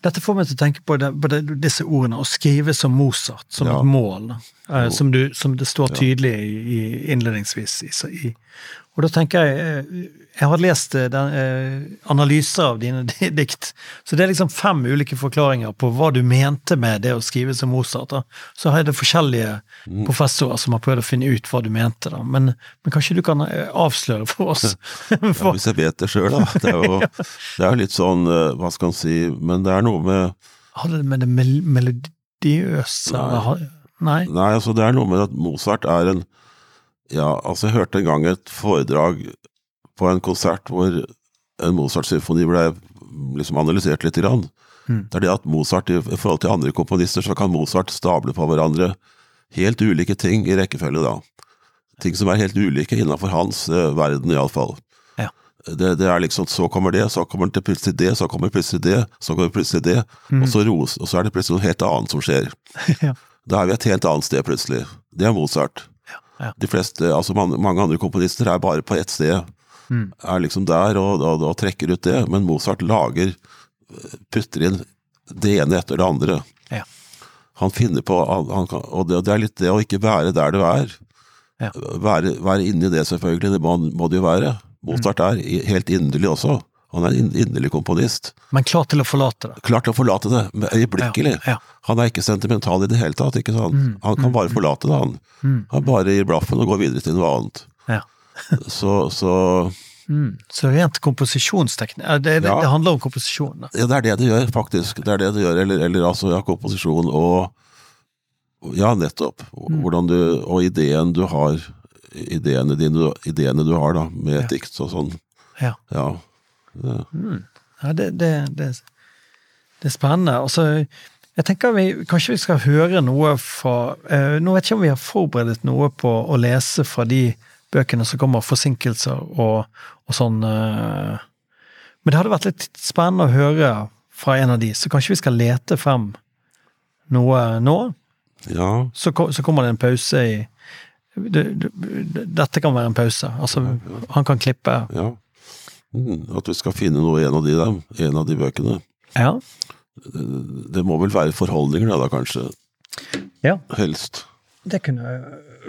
Dette får meg til å tenke på, det, på det, disse ordene, å skrive som Mozart, som Ja. et mål. Eh, som, du, som det står tydelig i, i innledningsvis. I, i, og da tenker jeg eh, Jeg har lest eh, den, eh, analyser av dine dikt, så det er liksom fem ulike forklaringer på hva du mente med det å skrive som Mozart. Da. Så jeg det forskjellige Mm. professorer som har prøvd å finne ut hva du mente, da. Men, men kanskje du kan eh, avsløre for oss? Ja, hvis jeg vet det sjøl, da. Det er, jo, det er litt sånn, hva skal en si, men det er noe med Har det med det mel melodiøse Nei. Nei. Nei, altså det er noe med at Mozart er en Ja, altså jeg hørte en gang et foredrag på en konsert hvor en Mozart-symfoni ble liksom analysert litt. grann. Mm. Det er det at Mozart, i forhold til andre komponister, så kan Mozart stable på hverandre helt ulike ting i rekkefølge, da. Ting som er helt ulike innenfor hans eh, verden, iallfall. Ja. Det, det er liksom så kommer det, så kommer det plutselig det, så kommer plutselig det, så kommer plutselig det, Mm. og, så ros, og så er det plutselig noe helt annet som skjer. Ja. Da er vi et helt annet sted plutselig. Det er Mozart. ja. De fleste, altså man, mange andre komponister er bare på ett sted. Mm. Er liksom der og, og, og trekker ut det, men Mozart lager, putter inn det ene etter det andre. Ja. Han finner på, han, og det, det er litt det å ikke være der du er. Ja. Være, være inni det, selvfølgelig, det må, må det jo være. Mozart er helt inderlig også. Han er en inderlig komponist. Men klar til å forlate det. Klar til å forlate det, øyeblikkelig. Ja, ja. Han er ikke sentimental i det hele tatt. ikke sant? Mm, Han kan bare forlate det, han. Mm. Han bare gir blaffen og går videre til noe annet. Ja. Så, så Mm. Så rent komposisjonsteknikk det, det, Ja. det handler om komposisjon. Ja, det er det det gjør, faktisk. Det er det det gjør. Eller, eller altså, ja, komposisjon og Ja, nettopp. Mm. Du Og ideen du har Ideene dine, ideene du har, da, med Ja. dikt og sånn. Ja. Ja. Det, Ja, det, det, det, det er spennende. Altså, jeg tenker vi, Kanskje vi skal høre noe fra uh, Nå vet jeg ikke om vi har forberedt noe på å lese fra de bøkene som kommer, forsinkelser og, og sånn. Eh, men det hadde vært litt spennende å høre fra en av de, så kanskje vi skal lete frem noe nå? ja. Så, så kommer det en pause i det, det, Dette kan være en pause. Altså, han kan klippe. ja. Mm, at vi skal finne noe i en av de, dem, en av de bøkene. Ja. Det må vel være forholdninger, da, da kanskje. Ja. Helst. Det kunne,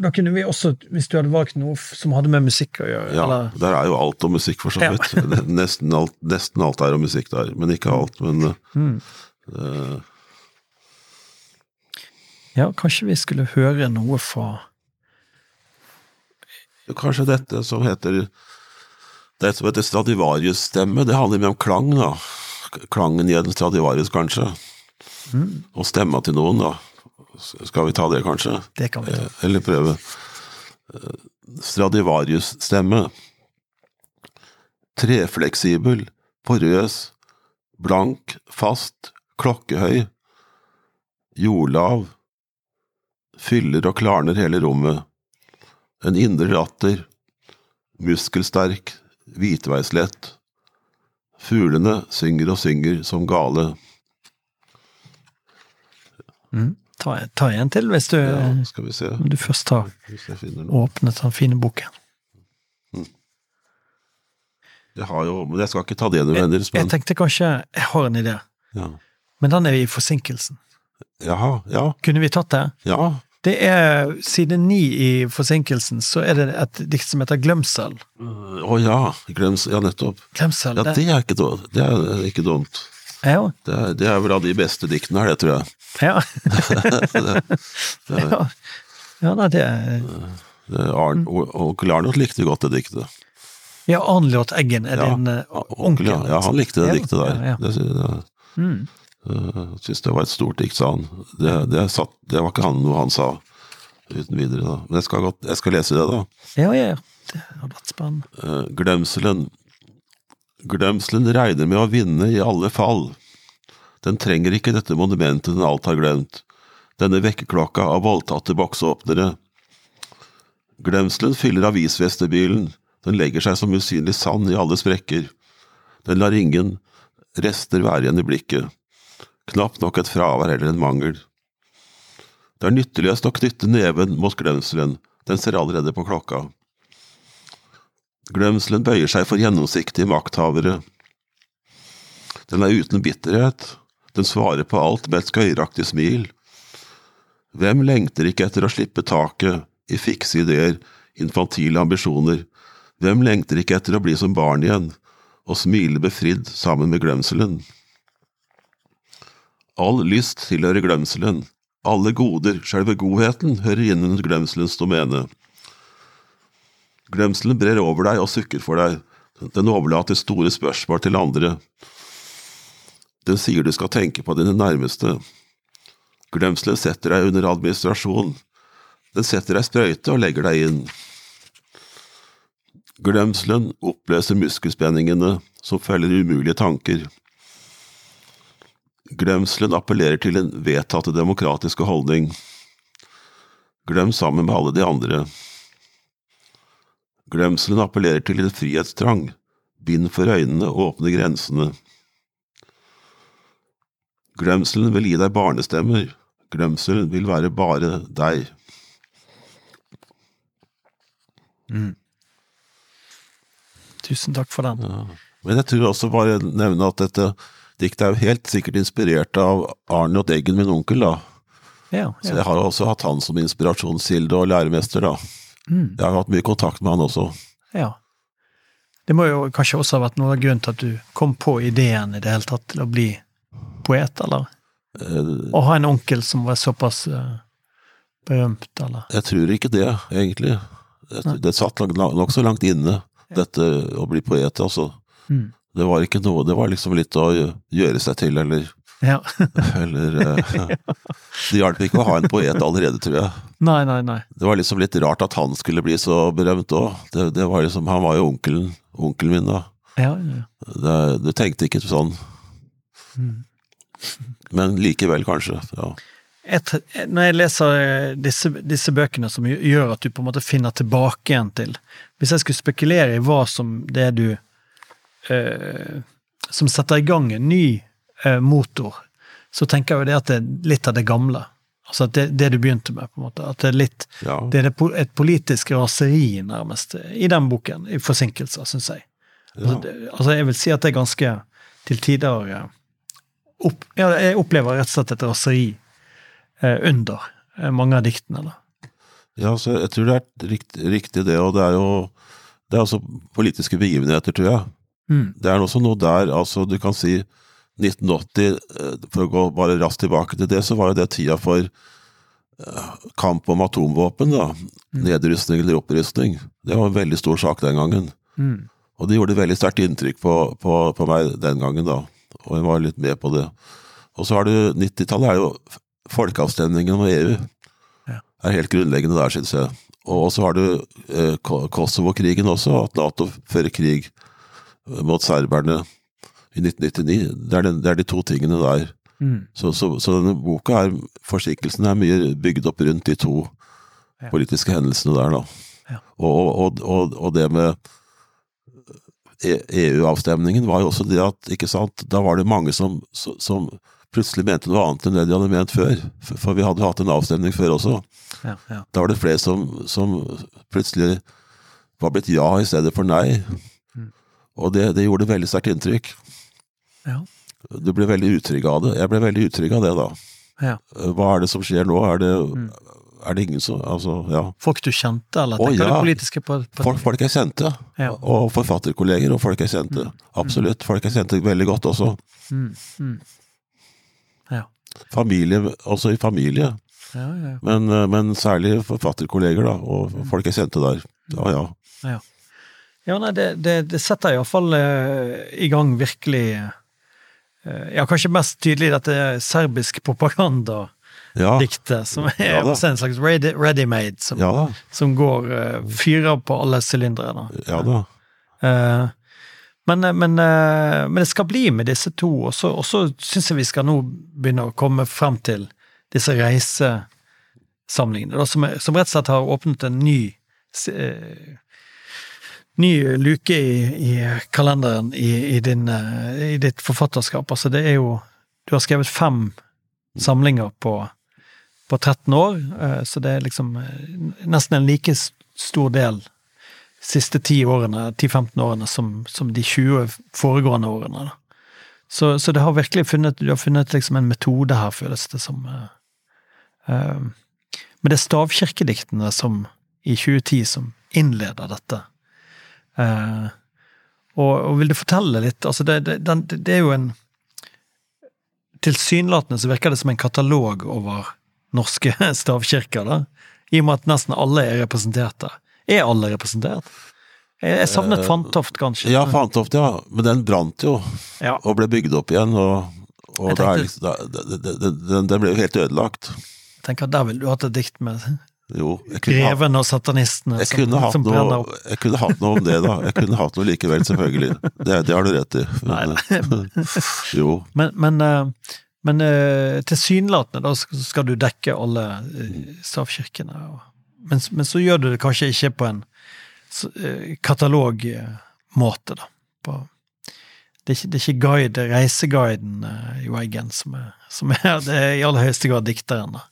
da kunne vi også, hvis du hadde valgt noe som hadde med musikk å gjøre Ja, eller, der er jo alt om musikk, for så Ja. vidt. Nesten, alt, nesten alt er om musikk der, men ikke alt. Men eh, Ja, kanskje vi skulle høre noe fra kanskje dette som heter Det som heter Stradivarius-stemme, det handler mye om klang, da. Klangen i en Stradivarius, kanskje. Og stemma til noen, da. Skal vi ta det, kanskje? Det kan vi ta. Eh, Eller prøve. Eh, Stradivarius-stemme. Trefleksibel, porøs, blank, fast, klokkehøy, jordlav, fyller og klarner hele rommet. En indre latter, muskelsterk, hvitveislett. Fuglene synger og synger som gale. Ta, ta en til, hvis du, Ja, skal vi se du først har jeg åpnet den fine boken. Jeg har jo, men jeg skal ikke ta det nødvendigvis, Jeg men tenkte kanskje Jeg har en idé, ja. men den er i forsinkelsen. Jaha, ja, Kunne vi tatt det? ja. Det er side ni i forsinkelsen, så er det et dikt som heter Glemsel. Å ja, glems, ja nettopp. Glemsel, Ja, det, er ikke, det er ikke dumt. Ja, Det det er vel av de beste diktene her, det tror jeg. ja. ja. Ja, nei, det er Det er Onkel Arnot likte godt det diktet. Ja, Arnljot Eggen er Ja, din eh, Onkel, ja, ja, han likte det diktet der. ja. Det, det, Mm. Jeg syns det var et stort dikt, sa han. Det, det, satt, det var ikke han, noe han sa uten videre. da. Men jeg skal, godt, jeg skal lese det, da. Ja, ja, det har vært spennende. Uh, Glemselen. Glemselen regner med å vinne i alle fall. Den trenger ikke dette monumentet den alt har glemt, denne vekkerklokka av voldtatte boksåpnere. Glemselen fyller avisvestebilen, den legger seg som usynlig sand i alle sprekker. Den lar ingen rester være igjen i blikket, knapt nok et fravær eller en mangel. Det er nytteløst å knytte neven mot glemselen, den ser allerede på klokka. Glemselen bøyer seg for gjennomsiktige makthavere. Den er uten bitterhet, den svarer på alt med et skøyeraktig smil. Hvem lengter ikke etter å slippe taket i fikse ideer, infantile ambisjoner? Hvem lengter ikke etter å bli som barn igjen, og smile befridd sammen med glemselen? All lyst tilhører glemselen, alle goder, selve godheten, hører inn under glemselens domene. Glemselen brer over deg og sukker for deg, den overlater store spørsmål til andre. Den sier du skal tenke på dine nærmeste. Glemselen setter deg under administrasjon. Den setter deg sprøyte og legger deg inn. Glemselen oppløser muskelspenningene som følger umulige tanker. Glemselen appellerer til en vedtatte demokratiske holdning. Glem sammen med alle de andre. Glemselen appellerer til en frihetstrang. Bind for øynene og åpne grensene. Glemselen vil gi deg barnestemmer. Glemselen vil være bare deg. Tusen takk for den. Men jeg tror også bare nevne at dette diktet er jo helt sikkert inspirert av Arne og Eggen, min onkel, da. Ja, Så jeg har også hatt han som inspirasjonskilde og læremester, da. Mm. Jeg har hatt mye kontakt med han også. ja. Det må jo kanskje også ha vært noe av grunnen til at du kom på ideen i det hele tatt til å bli poet, eller? Eh, Å ha en onkel som var såpass eh, berømt, eller? Jeg tror ikke det, egentlig. Det, det satt nokså nok så langt inne, dette å bli poet, altså. Mm. Det var ikke noe, det var liksom litt å gjøre seg til, eller, Ja. eller eh, Det hjalp ikke å ha en poet allerede, tror jeg. nei, nei, nei. Det var liksom litt rart at han skulle bli så berømt òg. Det, det var liksom, han var jo onkelen, onkelen min, da. Ja, ja. Det, du tenkte ikke sånn. Mm. Men likevel, kanskje. ja. Et, når jeg leser eh, disse, disse bøkene som gjør at du på en måte finner tilbake igjen til Hvis jeg skulle spekulere i hva som det er du eh, Som setter i gang en ny motor, så tenker jeg jo det at det er litt av det gamle. Altså det, det du begynte med, på en måte. At det er litt ja. Det er et politisk raseri, nærmest, i den boken. I forsinkelser, syns jeg. Altså, ja. det, altså, jeg vil si at det er ganske til tider eh, opp, ja, jeg opplever rett og slett et raseri eh, under eh, mange av diktene. da. Ja, så jeg tror det er riktig, riktig det, og det er jo det er altså politiske begivenheter, tror jeg. Mm. Det er også noe der, altså du kan si 1980, eh, for å gå bare raskt tilbake til det, så var jo det tida for eh, kamp om atomvåpen, da. Nedrustning eller opprustning. Det var en veldig stor sak den gangen. Mm. Og det gjorde veldig sterkt inntrykk på, på, på, meg den gangen, da. Og jeg var litt med på det. Og så har du 90-tallet er jo folkeavstemningen om EU. Ja. er helt grunnleggende der, syns jeg. Og så har du eh, Kosovo-krigen også, at Nato fører krig mot serberne i 1999. Det er, den, det er de to tingene der. Mm. Så, så, så, denne boka er Forsikkelsen er mye bygd opp rundt de to Ja. politiske hendelsene der, da. Ja. Og, og, og, og det med E- EU-avstemningen var jo også det at, ikke sant, da var det mange som, som plutselig mente noe annet enn det de hadde ment før. For, vi hadde hatt en avstemning før også. Ja, ja. Da var det flere som, som plutselig var blitt ja i stedet for nei. Mm. Og det, det gjorde veldig sterkt inntrykk. Ja. Du ble veldig utrygg av det. Jeg ble veldig utrygg av det da. ja. Hva er det som skjer nå? Er det, Mm. er det ingen som Altså, ja. Folk du kjente, eller Å, ja. Folk, folk jeg kjente, Ja. og forfatterkolleger og folk jeg kjente. Absolutt. Folk jeg kjente veldig godt også. Mm. Mm. Ja. Familie, også i familie, Ja, ja, men, eh, men særlig forfatterkolleger, da, og folk jeg kjente der. Ja, ja. ja. Nei, det, det, det setter iallfall uh, i gang virkelig eh, Ja, kanskje mest tydelig dette serbisk propagandadiktet, Ja, som er Ja en slags ready- ready-made, som, ja som går uh, Fyrer på alle sylindere. Ja da. Uh, men, men, uh, men det skal bli med disse to, og så, og så syns jeg vi skal nå begynne å komme frem til disse reisesamlingene, da, som, som rett og slett har åpnet en ny eh, Ny luke i, i kalenderen i, i, din, eh, i ditt forfatterskap. Altså, det er jo Du har skrevet fem samlinger på, på 13 år, eh, så det er liksom eh, nesten en like stor del siste 10 årene, 10-15 årene som, som de 20 foregående årene. Så, så det har virkelig funnet, du har funnet liksom en metode her, føles det som. men det er stavkirkediktene som, i 2010 som innleder dette. Eh, og, og vil du fortelle litt altså det, det, den, det er jo en Tilsynelatende så virker det som en katalog over norske stavkirker, da. I og med at nesten alle er representert der. Er alle representert? Jeg, savnet Eh, Fantoft, kanskje. Ja, Fantoft, ja. Men den brant jo, Ja. og ble bygd opp igjen. Og, og Jeg det er liksom, den ble jo helt ødelagt. Jeg tenker at Der ville du hatt et dikt med Jo, greven og satanistene jeg, opp. jeg kunne hatt noe om det, da. Jeg kunne hatt noe likevel, selvfølgelig. Det, det har du rett i. Men, jo. Men, men, eh, men eh, tilsynelatende da skal du dekke alle eh, stavkirkene. Men, men så gjør du det kanskje ikke på en eh, katalogmåte, da. På, det, er ikke, det er ikke guide, reiseguiden eh, Jo Eggen som er, som er det er i aller høyeste grad dikteren. da.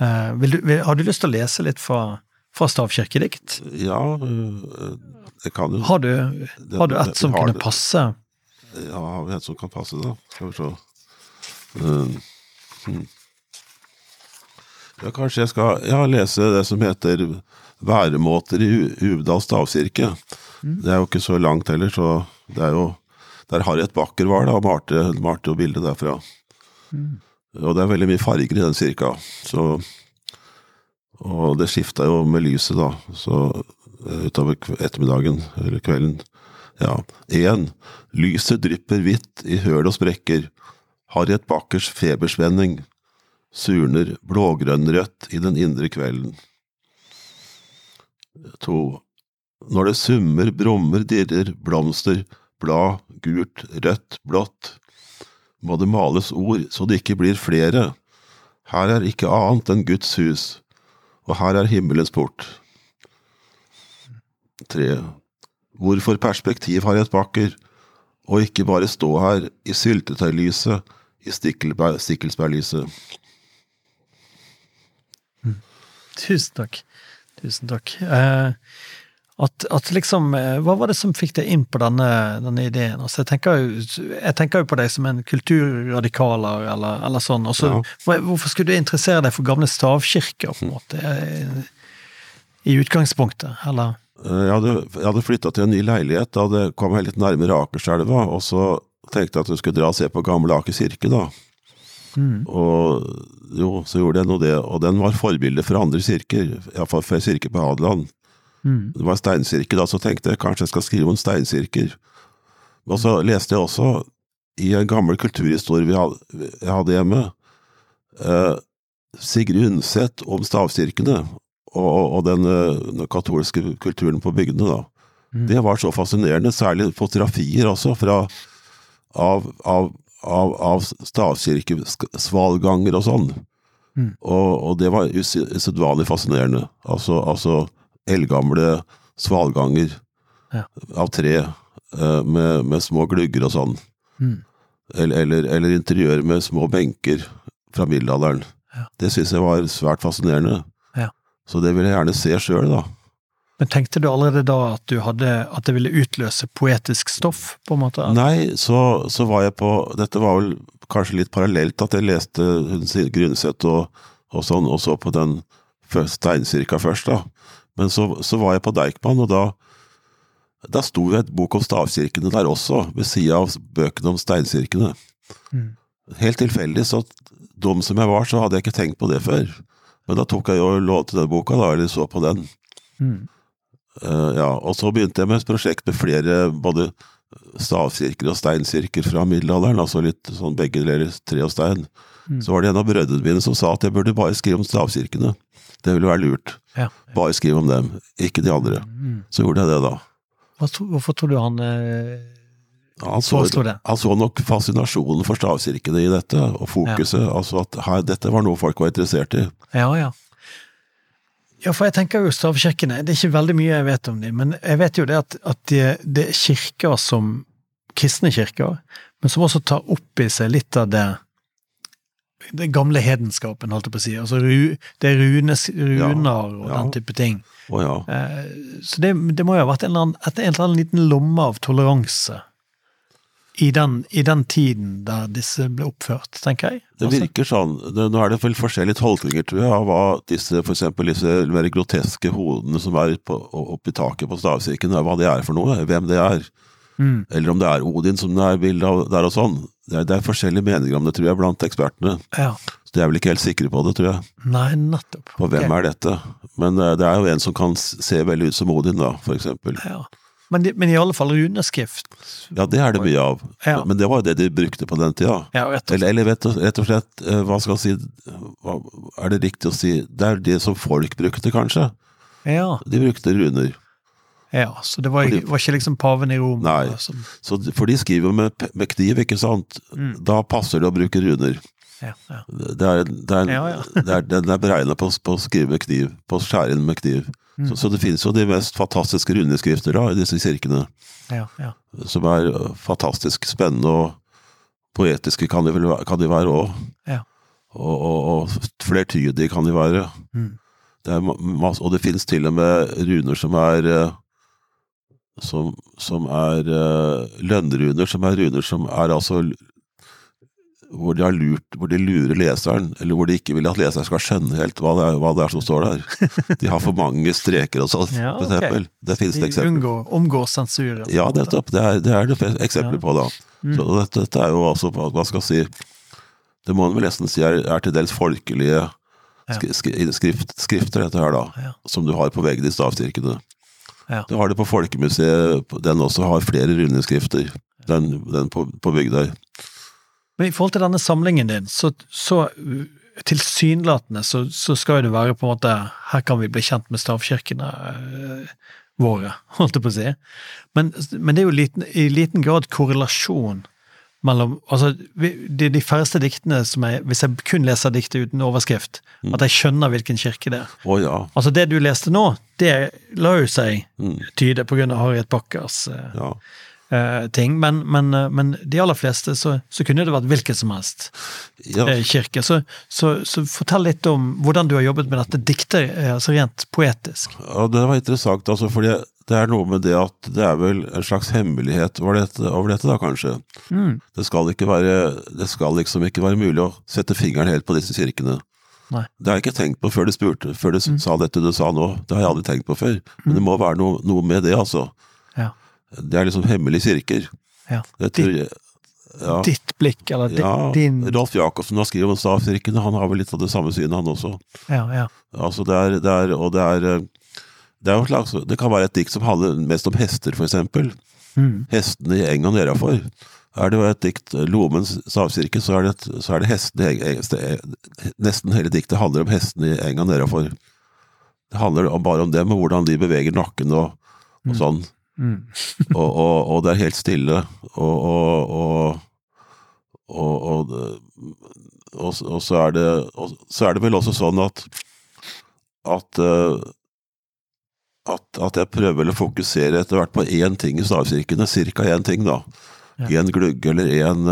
Eh, vil du, vil, har du lyst til å lese litt fra, fra stavkirkedikt? Ja, jeg kan jo Har du, har du et som kunne passe? Ja, har vi et som kan passe, da? Skal vi se. Uh, hmm. Ja, kanskje jeg skal ja, lese det som heter Væremåter i Uvdal stavkirke. Det er jo ikke så langt heller, så det er jo Der Harriet Bakker var da, og malte, malte jo bildet derfra. Og det er veldig mye farger i den kirka, så Og det skifta jo med lyset, da, så eh, utover ettermiddagen, eller kvelden. Ja. Én. Lyset drypper hvitt i høl og sprekker. Harriet Bakkers feberspenning surner blågrønnrødt i den indre kvelden. To. Når det summer, brummer, dirrer, blomster, blad, gult, rødt, blått, må det males ord så det ikke blir flere. Her er ikke annet enn Guds hus, og her er himmelens port. Tre. Hvorfor perspektiv har et bakker, og ikke bare stå her i syltetøylyset, i stikkelsbærlyset? Tusen takk. Tusen takk. Eh, At, at liksom, eh, Hva var det som fikk deg inn på denne, denne ideen? Altså, jeg, tenker jo, jeg tenker jo på deg som en kulturradikaler, eller, eller sånn. Og Ja. Hvorfor skulle du interessere deg for gamle stavkirker, på en måte? eh, I utgangspunktet, eller? Eh, Jeg hadde, jeg hadde flytta til en ny leilighet da det kom jeg litt nærmere Akerselva, og så tenkte jeg at jeg skulle dra og se på gamle Aker kirke, da. Mm. Og jo, så gjorde jeg nå det, og den var forbilde for andre kirker, iallfall for kirke på Hadeland. Mm. Det var steinkirke da, så tenkte jeg kanskje jeg skal skrive om steinkirker. Og så leste jeg også i en gammel kulturhistorie vi hadde, jeg hadde hjemme, eh, Sigrid Undset om stavkirkene og, og, og den, eh, den katolske kulturen på bygdene. da. Mm. Det var så fascinerende, særlig fotografier også, fra, av, av, av, av stavkirkesvalganger og sånn. Mm. Og, og det var usedvanlig fascinerende. Altså, altså eldgamle svalganger Ja. av tre eh, med, med små glugger og sånn. Mm. Eller, eller, eller interiør med små benker fra middelalderen. Ja. Det syns jeg var svært fascinerende. Ja. Så det vil jeg gjerne se sjøl, da. Men tenkte du allerede da at du hadde, at det ville utløse poetisk stoff, på en måte? Nei, så, så var jeg på Dette var vel kanskje litt parallelt, at jeg leste Grundset og, og sånn, og så på den steinsirka steinkirka først, da. Men så, så var jeg på Deichman, og da da sto jo et bok om stavkirkene der også, ved sida av bøkene om steinkirkene. Mm. Helt tilfeldig, så dum som jeg var, så hadde jeg ikke tenkt på det før. Men da tok jeg jo lov til den boka, da, eller så på den. Mm. Uh, ja, og så begynte jeg med et prosjekt med flere, både stavkirker og steinkirker fra middelalderen, altså litt sånn begge deler tre og stein. Mm. Så var det en av brødrene mine som sa at jeg burde bare skrive om stavkirkene. Det ville være lurt. Ja. Bare skrive om dem, ikke de andre. Mm. Så gjorde jeg det, da. Tro- Hvorfor tror du han eh, Han så, det? han så nok fascinasjonen for stavkirkene i dette, og fokuset. Altså at her, dette var noe folk var interessert i. Ja, ja. Ja, for jeg tenker jo stavkirkene, det er ikke veldig mye jeg vet om dem, men jeg vet jo det at, at det, det er kirker som kristne kirker, men som også tar opp i seg litt av det det gamle hedenskapen, holdt jeg på å si. Altså det er runes, runer og ja. den type ting. Oh, ja. Eh, Så det, det må jo ha vært en eller, annen, en eller annen liten lomme av toleranse i den, i den tiden der disse ble oppført, tenker jeg. Det Altså, virker sånn. Det, nå er det vel forskjellige tolkninger, tror jeg, av hva disse, for eksempel disse mer groteske hodene som er på, oppi taket på stavkirken, hva det er for noe, hvem det er. Mm. Eller om det er Odin som det er bilde av der og sånn. Det er, det er forskjellige meninger om det, tror jeg, blant ekspertene. ja. Så de er vel ikke helt sikre på det, tror jeg. Nei, nettopp. På hvem okay. er dette? Men eh, det er jo en som kan se veldig ut som Odin, da, for eksempel. Ja. Men, de, men i alle fall runeskrift. Ja, det er det mye av. Ja. Men det var jo det de brukte på den tida. Ja, rett og. Eller, eller vet du, rett og slett, eh, hva skal jeg si, hva, er det riktig å si, det er det som folk brukte, kanskje? Ja, De brukte runer. Ja, så det var, de, var ikke liksom paven i Rom? Nei. Som, Så, for de skriver med, med kniv, ikke sant? Mm. Da passer det å bruke runer. ja, ja. Det er, det er, Ja, det er, den er beregna på, på å skrive med kniv, på å skjære inn med kniv. Mm. Så, så det finnes jo de mest fantastiske runeskrifter da, i disse kirkene, ja, ja. som er fantastisk spennende, og poetiske kan de vel kan de være òg. Ja. Og, og, og flertydige kan de være. Mm. Det masse, og det finnes til og med runer som er som, som er uh, lønnruner, som er runer som er altså hvor de, har lurt, hvor de lurer leseren, eller hvor de ikke vil at leseren skal skjønne helt hva det er, hva det er som står der. De har for mange streker og sånn, Ja, for eksempel. Det finnes det De eksempler unngår, omgår sensuren. Ja, nettopp. Det er det, er det eksempler Ja. på, da. Mm. Så dette, dette er jo altså, hva skal si Det må en vel nesten si er, er til dels folkelige skri, skri, skrift, skrifter, dette her, da. Ja. Som du har på veggen i stavkirkene. Ja. Du har det på Folkemuseet, den også har flere rundeskrifter. Den, den på, på Bygdøy. Men i forhold til denne samlingen din, så, så tilsynelatende så, så skal det være på en måte Her kan vi bli kjent med stavkirkene uh, våre, holdt jeg på å si. Men, men det er jo liten, i liten grad korrelasjon mellom Altså, det de, de færreste diktene som jeg Hvis jeg kun leser diktet uten overskrift, Mm. at jeg skjønner hvilken kirke det er. Oh, ja. Altså, det du leste nå, det la jo seg Mm, tyde på grunn av Harriet Bakkers eh, ja. eh, ting, men, men, eh, men de aller fleste så, så kunne det vært hvilken som helst ja. eh, kirke. Så, så, så fortell litt om hvordan du har jobbet med dette diktet, eh, altså rent poetisk. Ja, det var interessant, altså, fordi det er noe med det at det er vel en slags hemmelighet over dette, over dette da, kanskje. Mm. Det skal, ikke være, det skal liksom ikke være mulig å sette fingeren helt på disse kirkene. Nei. Det har jeg ikke tenkt på før du spurte, før du Mm. sa dette du sa nå. Det har jeg aldri tenkt på før. Men det må være noe, noe med det, altså. Ja. Det er liksom hemmelige kirker. ja. Jeg, ja. Ditt blikk, eller di, ja, din Rolf Jacobsen har skrevet om stavkirkene, han har vel litt av det samme synet, han også. Ja, ja. Altså det er, det er, og det er eh, det, er jo slags, det kan være et dikt som handler mest om hester, eksempel. Mm. Hestene i enga nedafor. Er det et dikt, Lomens stavkirke, så er det, et, så er det hestene Nesten hele diktet handler om hestene i enga nedafor. Det handler om, bare om dem, og hvordan de beveger nakken og, og sånn. Mm. Og, og, og det er helt stille, og, og, så, er det, så er det vel også sånn at at, eh, at, at jeg prøver å fokusere etter hvert på én ting i stavkirkene, cirka én ting, da. Ja. Én glugge eller én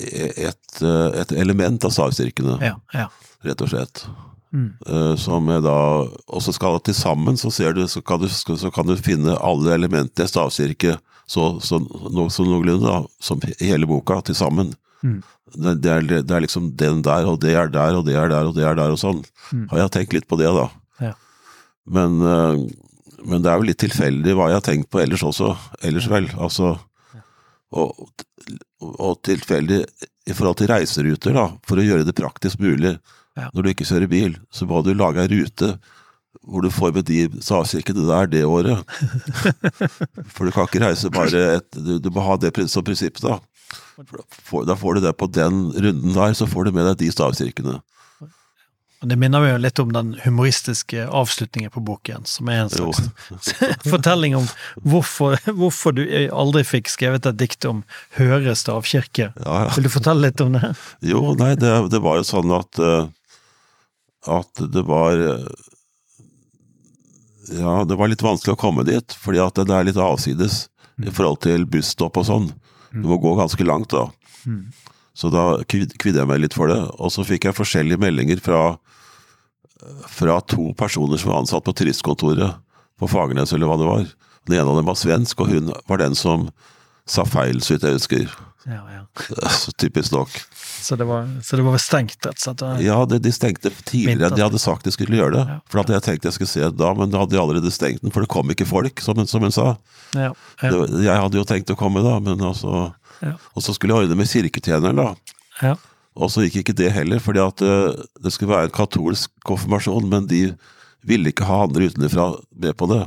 et, eh, et element av stavkirkene, ja, ja. rett og slett. Mm. Eh, Som jeg da Og så skal til sammen, så, ser du, så, kan du, så kan du finne alle elementene i stavkirke så, så, no, så noenlunde, da, som hele boka til sammen. Mm. Det, det, er, det er liksom den der, og det er der, og det er der, og det er der, og sånn. Mm. Har jeg tenkt litt på det, da. Men, eh, men det er jo litt tilfeldig hva jeg har tenkt på ellers også. Ellers vel. Altså og, og tilfeldig i forhold til reiseruter, da, for å gjøre det praktisk mulig. Ja. Når du ikke kjører bil, så må du lage ei rute hvor du får med de stavkirkene der det året. For du kan ikke reise bare et Du, du må ha det som prinsipp, da. Da får- Da får du det på den runden der, så får du med deg de stavkirkene. Og Det minner meg jo litt om den humoristiske avslutningen på boken, som er en slags fortelling om hvorfor, hvorfor du aldri fikk skrevet et dikt om Høre stavkirke. Ja, ja. Vil du fortelle litt om det? Jo, nei, det, det var jo sånn at eh, At det var eh, Ja, det var litt vanskelig å komme dit, fordi at det er litt avsides i forhold til busstopp og sånn. Du må gå ganske langt, da. Mm. Så da kvidde jeg meg litt for det. Og så fikk jeg forskjellige meldinger fra, fra to personer som var ansatt på turistkontoret på Fagernes, eller hva det var. Den ene av dem var svensk, og hun var den som sa feil, så vidt jeg husker. Ja, ja. Så typisk nok. Så det var, så det var stengt, slett? Ja, det, de stengte tidligere enn de hadde sagt de skulle gjøre det. Ja. For at jeg tenkte jeg skulle se det da, men da hadde de allerede stengt den, for det kom ikke folk, som, som hun sa. Det, jeg hadde jo tenkt å komme da, men altså Ja. Og så skulle jeg ordne med kirketjeneren, da. Og så gikk ikke det heller, fordi at eh, det skulle være en katolsk konfirmasjon, men de ville ikke ha andre utenfra med på det.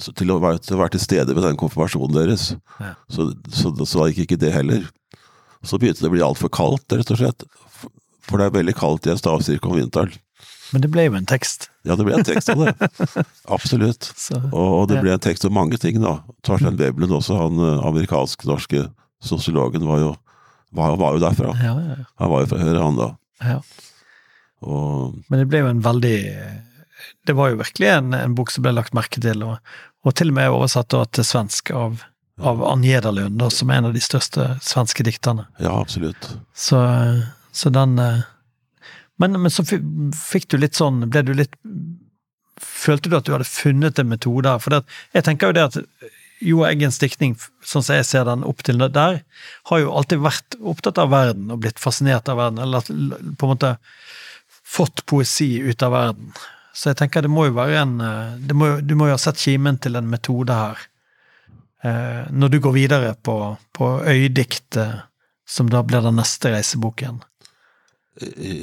Så til, å være, til å være til stede ved den konfirmasjonen deres. Ja. Så, så, så gikk ikke det heller. Så begynte det å bli altfor kaldt, rett og slett. For det er veldig kaldt i en stavkirke om vinteren. Men det ble jo en tekst. Ja, det ble en tekst av det. Absolutt. Så, Og, og det Ja. ble en tekst om mange ting, da. Torstein Veblen også, han eh, amerikansk-norske sosiologen, var jo, var, var jo derfra. ja, ja, ja. Han var jo fra Høyre, han da. ja. Og Men det ble jo en veldig Det var jo virkelig en, en bok som ble lagt merke til, og, og til og med oversatt til svensk av, av Ann Gederlund, da, som er en av de største svenske dikterne. ja, absolutt. Så, så den eh, men, men så fikk du litt sånn Ble du litt Følte du at du hadde funnet en metode her? For det, jeg tenker jo det at Jo Eggens diktning, sånn som jeg ser den opp til der, har jo alltid vært opptatt av verden og blitt fascinert av verden, eller på en måte fått poesi ut av verden. Så jeg tenker det må jo være en eh, det må, Du må jo ha sett kimen til en metode her. Eh, når du går videre på, på øydiktet, som da blir den neste reiseboken.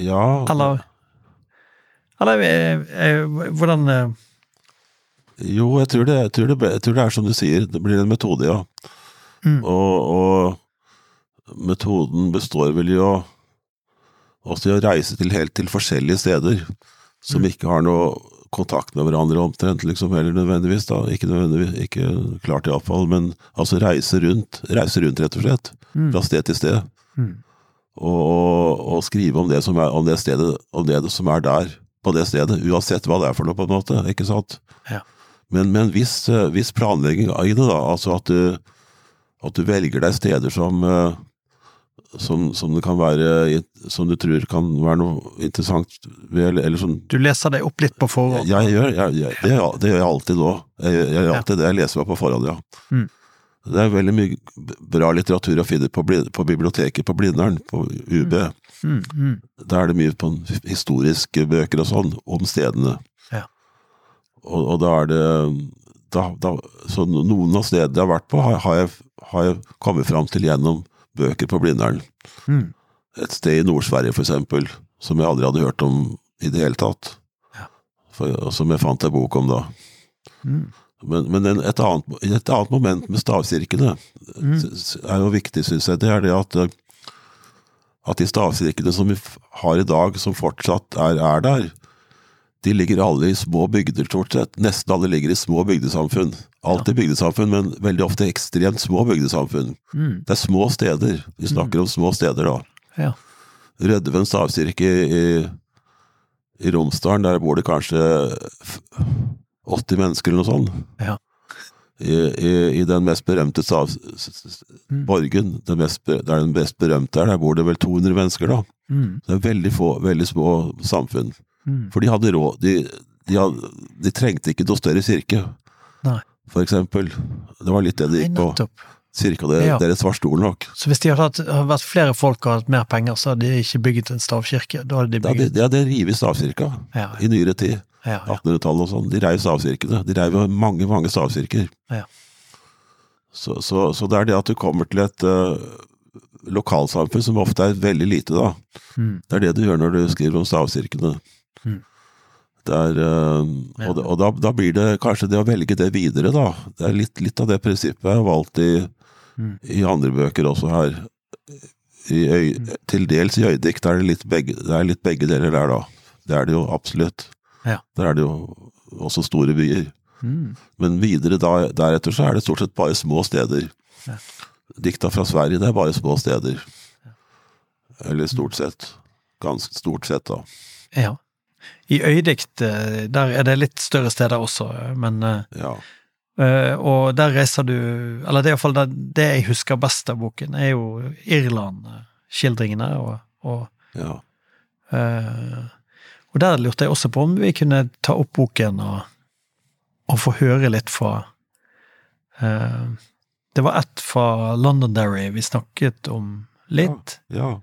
Ja, Eller Eller eh, eh, hvordan eh, jo, jeg tror, det, jeg, tror det, jeg tror det er som du sier, det blir en metode, ja. Mm. Og, og metoden består vel i å også i å reise til helt til forskjellige steder som Mm. ikke har noe kontakt med hverandre omtrent, liksom, heller nødvendigvis, da. Ikke nødvendigvis, ikke klart iallfall, men altså reise rundt, reise rundt, rett og slett. Mm. Fra sted til sted. Mm. Og, og, og skrive om det, som er, om det stedet, om det som er der, på det stedet. Uansett hva det er for noe, på en måte. Ikke sant? Ja. Men med en viss, eh, viss planlegging i det, da. Altså at du, at du velger deg steder som, eh, som, som det kan være Som du tror kan være noe interessant ved, eller, eller som Du leser deg opp litt på forhånd? Jeg, gjør, jeg, jeg, det, det gjør jeg alltid nå. Jeg, jeg gjør alltid det. Jeg leser meg på forhånd, ja. Mm. Det er veldig mye bra litteratur å finne på, på biblioteket på Blindern, på UB. Mm, mm. Da er det mye på historiske bøker og sånn, om stedene. Og, og da er det da, da, Så noen av stedene jeg har vært på, har, har, jeg, har jeg kommet fram til gjennom bøker på Blindern. Mm. Et sted i Nord-Sverige, eksempel, som jeg aldri hadde hørt om i det hele tatt. Ja. For, som jeg fant en bok om da. Mm. Men, men en, et, annet, et annet moment med stavkirkene Mm. er jo viktig, syns jeg. Det er det at, eh, at de stavkirkene som vi har i dag, som fortsatt er, er der, de ligger alle i små bygder, stort sett. Nesten alle ligger i små bygdesamfunn. Alltid bygdesamfunn, men veldig ofte ekstremt små bygdesamfunn. Mm. Det er små steder. Vi snakker om små steder, da. Ja. Rødven stavkirke i, i Romsdalen, der bor det kanskje 80 mennesker eller noe sånt. Ja. I, i, I den mest berømte stav, Mm. borgen, den mest, der den mest berømte er, der bor det vel 200 mennesker, da. Mm. Det er veldig få, veldig små samfunn. Mm. For de hadde råd, de, de, hadde, de trengte ikke noe større kirke, Nei. for eksempel. Det var litt det det gikk på. Kirka der, Ja. deres var stor nok. Så hvis de hadde hadde vært flere folk og hatt mer penger, så hadde de ikke bygget en stavkirke? Da hadde de Ja, det, bygget det er hadde revet stavkirka Ja, i nyere tid. ja, ja. 1800-tallet og sånn. De reiv stavkirkene. De reiv mange, mange stavkirker. Ja. Så, så, så det er det at du kommer til et uh, lokalsamfunn som ofte er veldig lite, da. Mm. Det er det du gjør når du skriver om stavkirkene. Mm. Er, uh, Ja. og og da, da blir det kanskje det å velge det videre, da. Det er litt, litt av det prinsippet jeg har valgt i, Mm. i andre bøker også her. I øy, Mm. Til dels i øydikt er det litt begge, det er litt begge deler der, da. Det er det jo absolutt. Ja. Der er det jo også store byer. Mm. Men videre da, deretter så er det stort sett bare små steder. Ja. Dikta fra Sverige, det er bare små steder. Eller stort sett. Ganske stort sett, da. ja. I øydikt, eh, der er det litt større steder også, men eh, Ja. Eh, og der reiser du Eller det er iallfall det, det jeg husker best av boken, er jo Irland-skildringene. Og, og, ja. og der lurte jeg også på om vi kunne ta opp boken og, og få høre litt fra uh, Det var ett fra Londonderry vi snakket om litt, Ja.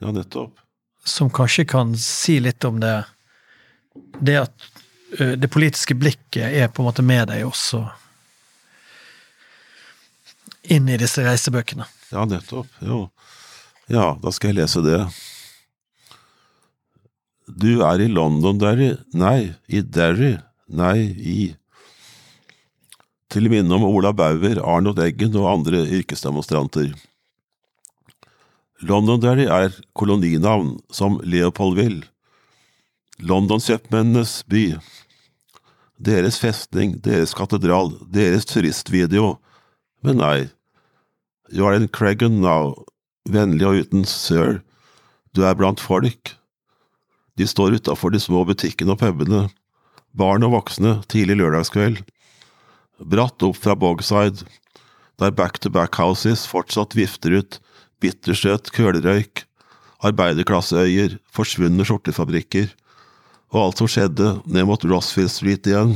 Ja, nettopp. som kanskje kan si litt om det Det at eh, det politiske blikket er på en måte med deg også inn i disse reisebøkene. Ja, nettopp. Jo. Ja, da skal jeg lese det. Du er i London, Derry. Nei, i Derry. Nei, i Til minne om Ola Bauer, Arnold Eggen og andre yrkesdemonstranter. Londonderry er koloninavn som Leopoldville, London-kjøpmennenes by. Deres festning, deres katedral, deres turistvideo. Men nei, You are in Craigan now, vennlig og uten sir. Du er blant folk. De står utafor de små butikkene og pubene. Barn og voksne, tidlig lørdagskveld. Bratt opp fra Bogside, der back-to-back houses fortsatt vifter ut bittersøt kølerøyk, arbeiderklasseøyer, forsvunne skjortefabrikker, og alt som skjedde ned mot Rossfield Street igjen,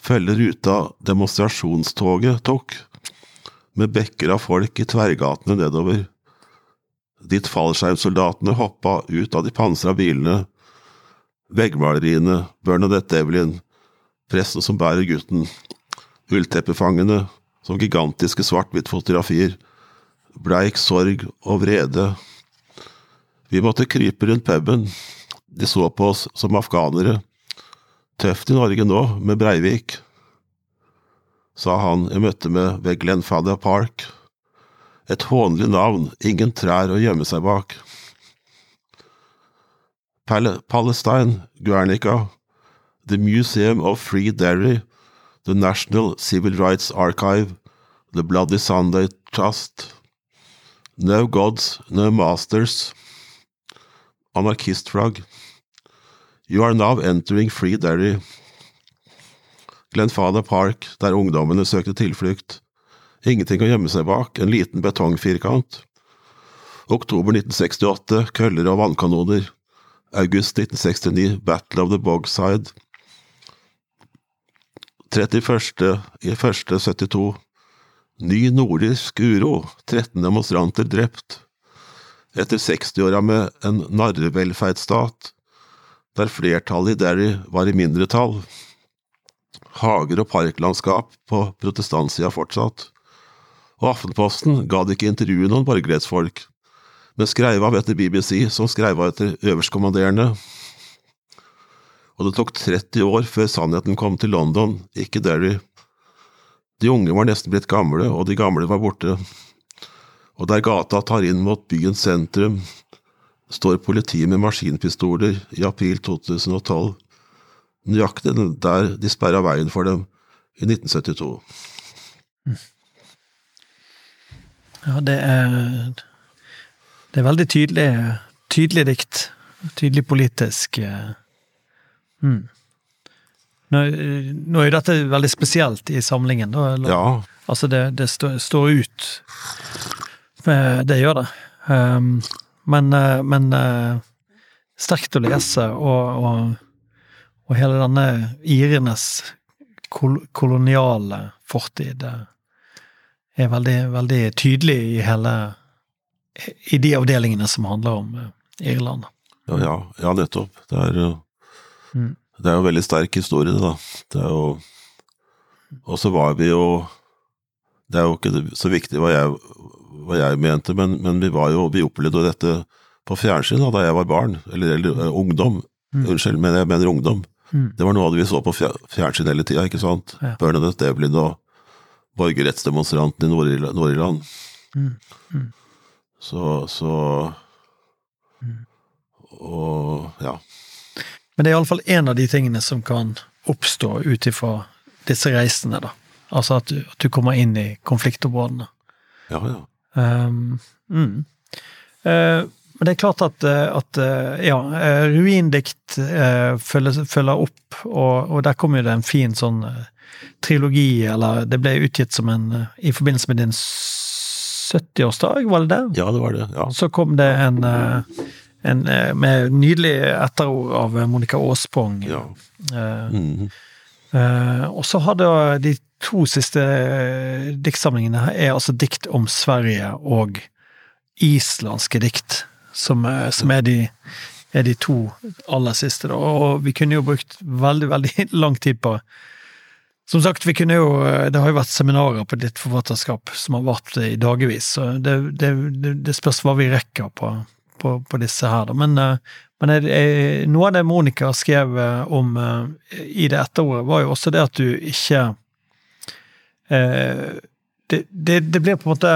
følger ruta demonstrasjonstoget tok med bekker av folk i tverrgatene nedover. Dit fallskjermsoldatene hoppa ut av de pansra bilene. Veggmaleriene, Bernadette Evelyn, presten som bærer gutten, ullteppefangene som gigantiske svart-hvitt-fotografier, bleik sorg og vrede. Vi måtte krype rundt puben, de så på oss som afghanere. Tøft i Norge nå, med Breivik sa han jeg møtte med ved Glenfather Park. Et hånlig navn, ingen trær å gjemme seg bak. Pal Palestine, Guernica, The Museum of Free Derry, The National Civil Rights Archive, The Bloody Sunday Trust, No Gods, No Masters, Anarchistflagg. You are now entering Free Derry. Glenfather Park, der ungdommene søkte tilflukt. Ingenting å gjemme seg bak, en liten betongfirkant. Oktober 1968 køller og vannkanoner. August 1969 Battle of the Bogside. 31. i 1.72 Ny nordisk uro. 13 demonstranter drept. Etter 60-åra med en narrevelferdsstat, der flertallet Derry var i mindretall. Hager og parklandskap på protestantsida fortsatt. Og Aftenposten ga det ikke intervjue noen borgerrettsfolk, men skreiv av etter BBC, som skreiv av etter øverstkommanderende. Og det tok 30 år før sannheten kom til London, ikke Derry. De unge var nesten blitt gamle, og de gamle var borte. Og der gata tar inn mot byens sentrum, står politiet med maskinpistoler i april 2012, nøyaktig der de sperra veien for dem i 1972. Ja, det er Det er veldig tydelig, tydelig dikt. Tydelig politisk. Mm. Nå, nå, er jo dette veldig spesielt i samlingen, da. Eller? Ja. Altså, det, det står, står ut. Det gjør det. Um, men, men sterkt å lese, og, og, og hele denne irenes kol koloniale fortid er veldig, veldig tydelig i hele I de avdelingene som handler om Irland. Ja, ja, ja nettopp. Det er, mm. det er jo veldig sterk historie, da. Det er jo Og så var vi jo Det er jo ikke så viktig hva jeg, hva jeg mente, men, men, vi var jo Vi opplevde dette på fjernsyn da jeg var barn, eller, eller ungdom. Mm. Unnskyld, men jeg mener ungdom. Mm. Det var noe av det vi så på fjernsyn hele tida, ikke sant? Ja. Bernadette Devlin og borgerrettsdemonstranten i Nord-Irland. Mm. Mm. Så, så Og ja. Men det er iallfall en av de tingene som kan oppstå ut ifra disse reisene, da. Altså at du, at du, kommer inn i konfliktområdene. Ja, ja. Um, mm. uh, men det er klart at, at ja, ruindikt uh, følger, følger, opp, og, og der kommer jo det en fin sånn uh, trilogi, eller det ble utgitt som en I forbindelse med din 70-årsdag, var det det? Ja, det var det. ja. Så kom det en, en med nydelig etterord av Monica Aaspong. Ja. Mm -hmm. og så hadde de to siste diktsamlingene er altså dikt om Sverige og islandske dikt som, eh, som er, de, er, de, to aller siste. Da. Og vi kunne jo brukt veldig, veldig lang tid på Som sagt, vi kunne jo eh, Det har jo vært seminarer på ditt forfatterskap som har vart i dagevis, så det, det, det, spørs hva vi rekker på, på, på disse her, da. Men, eh, men jeg, jeg, noe av det Monica skrev om i det etterordet, var jo også det at du ikke eh, det, det, det blir på en måte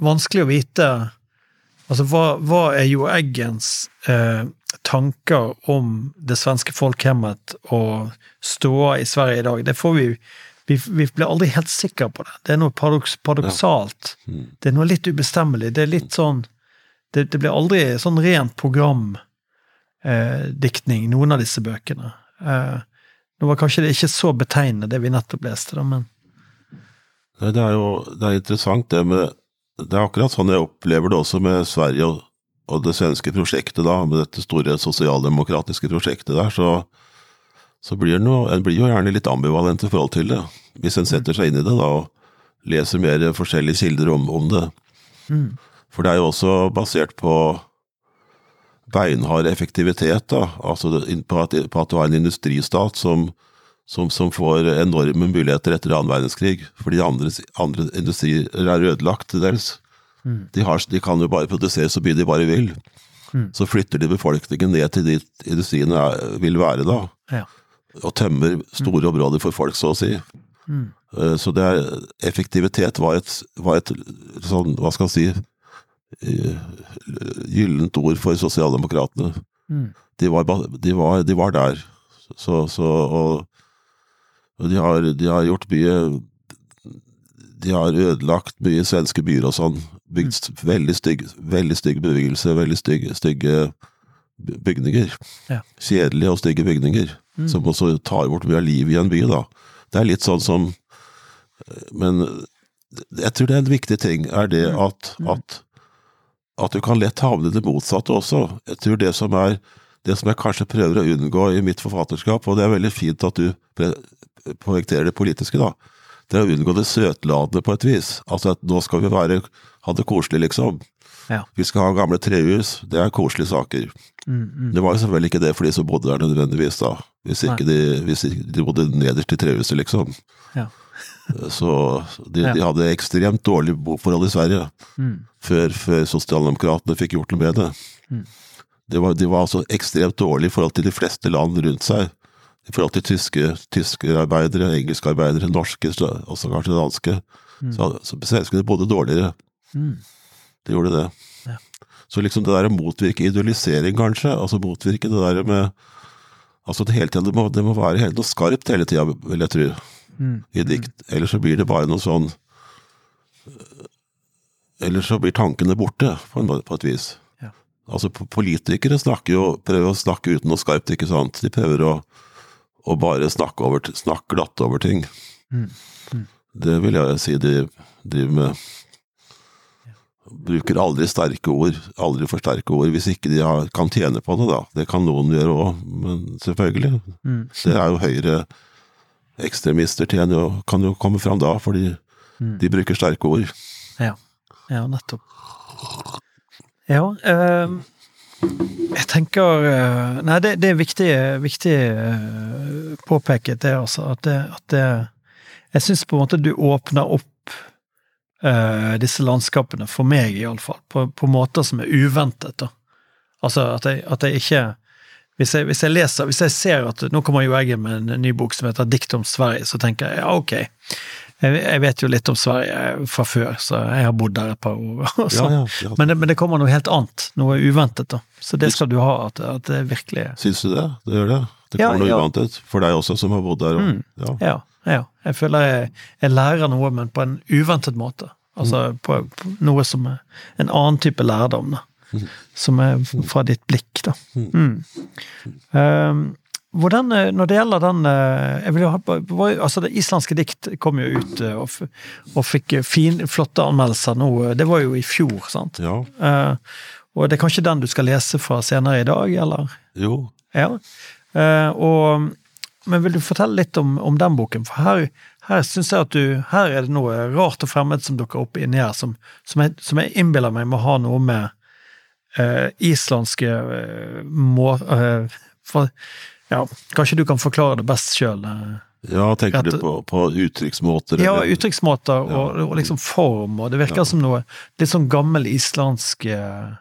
vanskelig å vite Altså, hva, hva er Jo Eggens eh, tanker om det svenske folkhemmet og ståa i Sverige i dag? Det får vi vi, vi blir aldri helt sikre på det. Det er noe paradoks, paradoksalt. Ja. Mm. Det er noe litt ubestemmelig. Det er litt sånn Det, det blir aldri sånn rent programdiktning, eh, noen av disse bøkene. Eh, nå var kanskje det ikke så betegnende, det vi nettopp leste, da, men det er jo det er interessant det med det er akkurat sånn jeg opplever det også med Sverige og, og det svenske prosjektet, da, med dette store sosialdemokratiske prosjektet der, så, så blir noe, en blir jo gjerne litt ambivalent i forhold til det. Hvis en setter seg inn i det da, og leser mer forskjellige kilder om, om det. Mm. For det er jo også basert på beinhard effektivitet, da, altså på at, på at du har en industristat som som, som, får enorme muligheter etter annen verdenskrig, fordi andre, andre industrier er ødelagt til dels. Mm. De, har, de, kan jo bare produsere så mye de bare vil. Mm. Så flytter de befolkningen ned til dit industriene er, vil være da, ja. og tømmer store mm. områder for folk, så å si. Mm. Uh, så det er, effektivitet var et, var et sånn, hva skal man si, gyllent ord for sosialdemokratene. Mm. De, var, de, var, de var der. Så, så, og og de har, de har gjort mye De har ødelagt mye svenske byer og sånn. Bygd mm. veldig stygg, veldig stygg bevegelse, veldig stygge, stygge bygninger. Ja. Kjedelige og stygge bygninger. Mm. Som også tar bort mye av livet i en by, da. Det er litt sånn som Men jeg tror det er en viktig ting, er det mm. at, mm. at at du kan lett havne i det motsatte også. Jeg tror det som er det som jeg kanskje prøver å unngå i mitt forfatterskap, og det er veldig fint at du poengterer det politiske, da, det er å unngå det søtladende på et vis. Altså at nå skal vi være, ha det koselig, liksom. Ja. Vi skal ha gamle trehus, det er koselige saker. Mm, mm. Det var jo selvfølgelig ikke det for de som bodde der nødvendigvis, da. Hvis ikke de, hvis de bodde nederst i trehuset, liksom. Ja. Så de, Ja. de hadde ekstremt dårlige boforhold i Sverige, Mm. før, før sosialdemokratene fikk gjort noe med det. Mm. De, var, de var altså ekstremt dårlige i forhold til de fleste land rundt seg. I forhold til tyske tyske arbeidere, engelske arbeidere, norske, så- også kanskje danske. Så, så svenskene bodde dårligere. Mm. Det gjorde det. Ja. Så liksom det der å motvirke idealisering, kanskje, altså motvirke det der med Altså det hele tiden, det må, det må være helt noe skarpt hele tida, vil jeg tro, Mm. i dikt. Ellers så blir det bare noe sånn Ellers så blir tankene borte, på, en, på et vis. Ja. Altså Politikere snakker jo, prøver å snakke uten noe skarpt, ikke sant. De prøver å, å bare snakke, over, snakke glatt over ting. Mm. Det vil jeg si de driver med. Bruker aldri sterke ord, aldri for sterke ord, hvis ikke de har, kan tjene på det, da. Det kan noen gjøre òg, men selvfølgelig. Mm. Det er jo høyre ekstremister tjener jo, kan jo komme fram da, fordi Mm. de bruker sterke ord. Ja. ja, nettopp. Ja, Øh, jeg tenker øh, Nei, det, det er viktig, viktig øh, påpeket, det, altså. At det, at det Jeg syns på en måte du åpner opp eh, disse landskapene, for meg iallfall, på, på måter som er uventet, da. Altså at jeg, at jeg ikke hvis jeg, hvis jeg leser, hvis jeg ser at Nå kommer jo jeg med en ny bok som heter Dikt om Sverige, så tenker jeg ja, ok. Jeg, jeg vet jo litt om Sverige fra før, så jeg har bodd der et par år. og Ja, sånn. ja, ja. Men, det, men det kommer noe helt annet, noe uventet, da. Så det skal du ha, at, at det virkelig Syns du det? Det gjør det? Det kommer noe uventet for deg også, som har bodd der. Og, Mm. ja. Ja, ja. Jeg føler jeg, jeg lærer noe, men på en uventet måte. Altså på, på noe som er en annen type lærdom, da. Som er fra ditt blikk, da. Mm. Um, hvordan, eh, når det gjelder den eh, ha, altså Det islandske dikt kom jo ut eh, og, og fikk fin, flotte anmeldelser nå. Det var jo i fjor, sant? ja. Uh, og det er kanskje den du skal lese fra senere i dag, eller? Jo. Ja. Uh, og, men vil du fortelle litt om, om den boken? For her, her syns jeg at du Her er det noe rart og fremmed som dukker opp inni her, som, som, jeg, som jeg innbiller meg må ha noe med eh, islandske eh, må... eh, for, ja, kanskje du kan forklare det best sjøl? Ja, tenker Rett- du på, på uttrykksmåter? ja, uttrykksmåter og, og liksom form, og det virker Ja. som noe litt sånn gammel islandsk eh,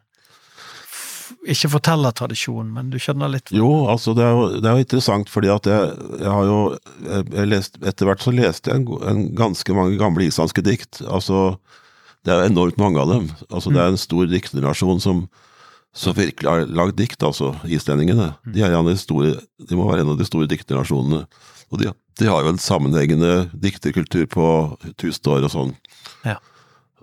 Ikke fortellertradisjon, men du skjønner litt Jo, altså det er jo, det er jo interessant, fordi at jeg, jeg har jo jeg, jeg lest, Etter hvert så leste jeg en, en ganske mange gamle islandske dikt. Altså, det er jo enormt mange av dem. Altså, Det er en stor dikternasjon som, som virkelig har lagd dikt, altså, islendingene. De, er en av de, store, de må være en av de store dikternasjonene. Og de, de har jo en sammenhengende dikterkultur på tusen år og sånn. Ja.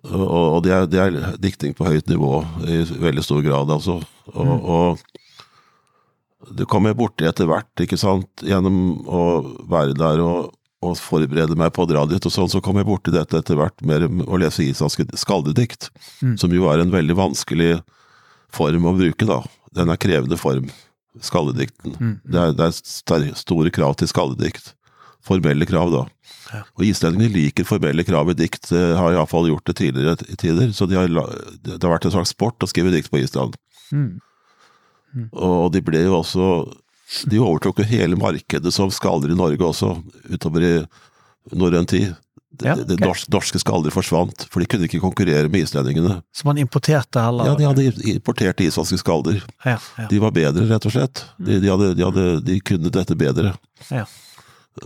Og, og det, er, de er dikting på høyt nivå i veldig stor grad, altså. Og, og det kom jeg borti etter hvert, ikke sant, gjennom å være der og, og forberede meg på å dra dit og sånn, så kom jeg borti dette etter hvert mer med å lese islandske skaldedikt, Mm. som jo er en veldig vanskelig form å bruke, da. Den er krevende form, skalledikten. Mm. Det er, det er store krav til skalledikt. Formelle krav, da. Ja. Og islendingene liker formelle krav i dikt, eh, har iallfall gjort det tidligere i tider, så de har, det har vært en slags sport å skrive dikt på Island. Mm. Og de ble jo også De overtok jo hele markedet som skaller i Norge også, utover i norrøn tid. De, Ja, okay. ok. norske, skaldere forsvant, for de kunne ikke konkurrere med islendingene. Så man importerte heller Ja, De hadde importert islandske skalder. ja, ja, De var bedre, rett og slett. De, de, hadde, de, hadde, de kunne dette bedre. ja,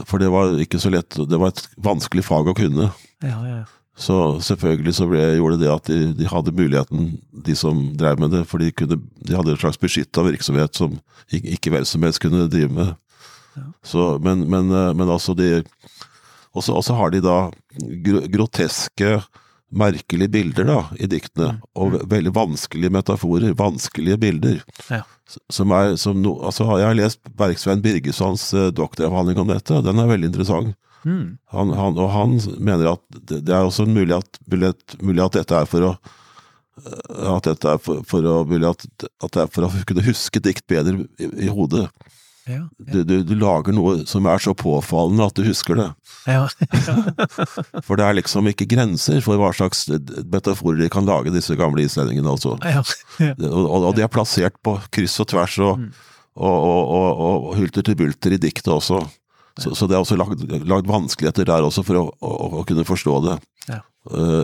For det var ikke så lett, det var et vanskelig fag å kunne. ja, ja. Så selvfølgelig så ble, gjorde det at de, de hadde muligheten, de som drev med det, for de, kunne, de hadde en slags beskytta virksomhet som ikke, ikke hvem som helst kunne drive med. Så, men, men, eh, men altså de Og så har de da groteske, merkelige bilder da, i diktene, og veldig vanskelige metaforer, vanskelige bilder. Ja. Som er, som no, altså Jeg har lest Bergsvein Birgesons eh, doktoravhandling om dette, og den er veldig interessant. Mm. Han, han, og han mener at det, det er også mulig at, mulig at dette er for å at dette er for, for å, at, at det er for å kunne huske dikt bedre i, i hodet. Ja, Du, du, du lager noe som er så påfallende at du husker det. ja. For det er liksom ikke grenser for hva slags metaforer de kan lage, disse gamle islendingene, altså. ja. ja. Og, og de er plassert på kryss og tvers og, og, og, og, og hulter til bulter i diktet også. Så, så det er også lagd, lagd vanskeligheter der også for å, å, å kunne forstå det, Ja.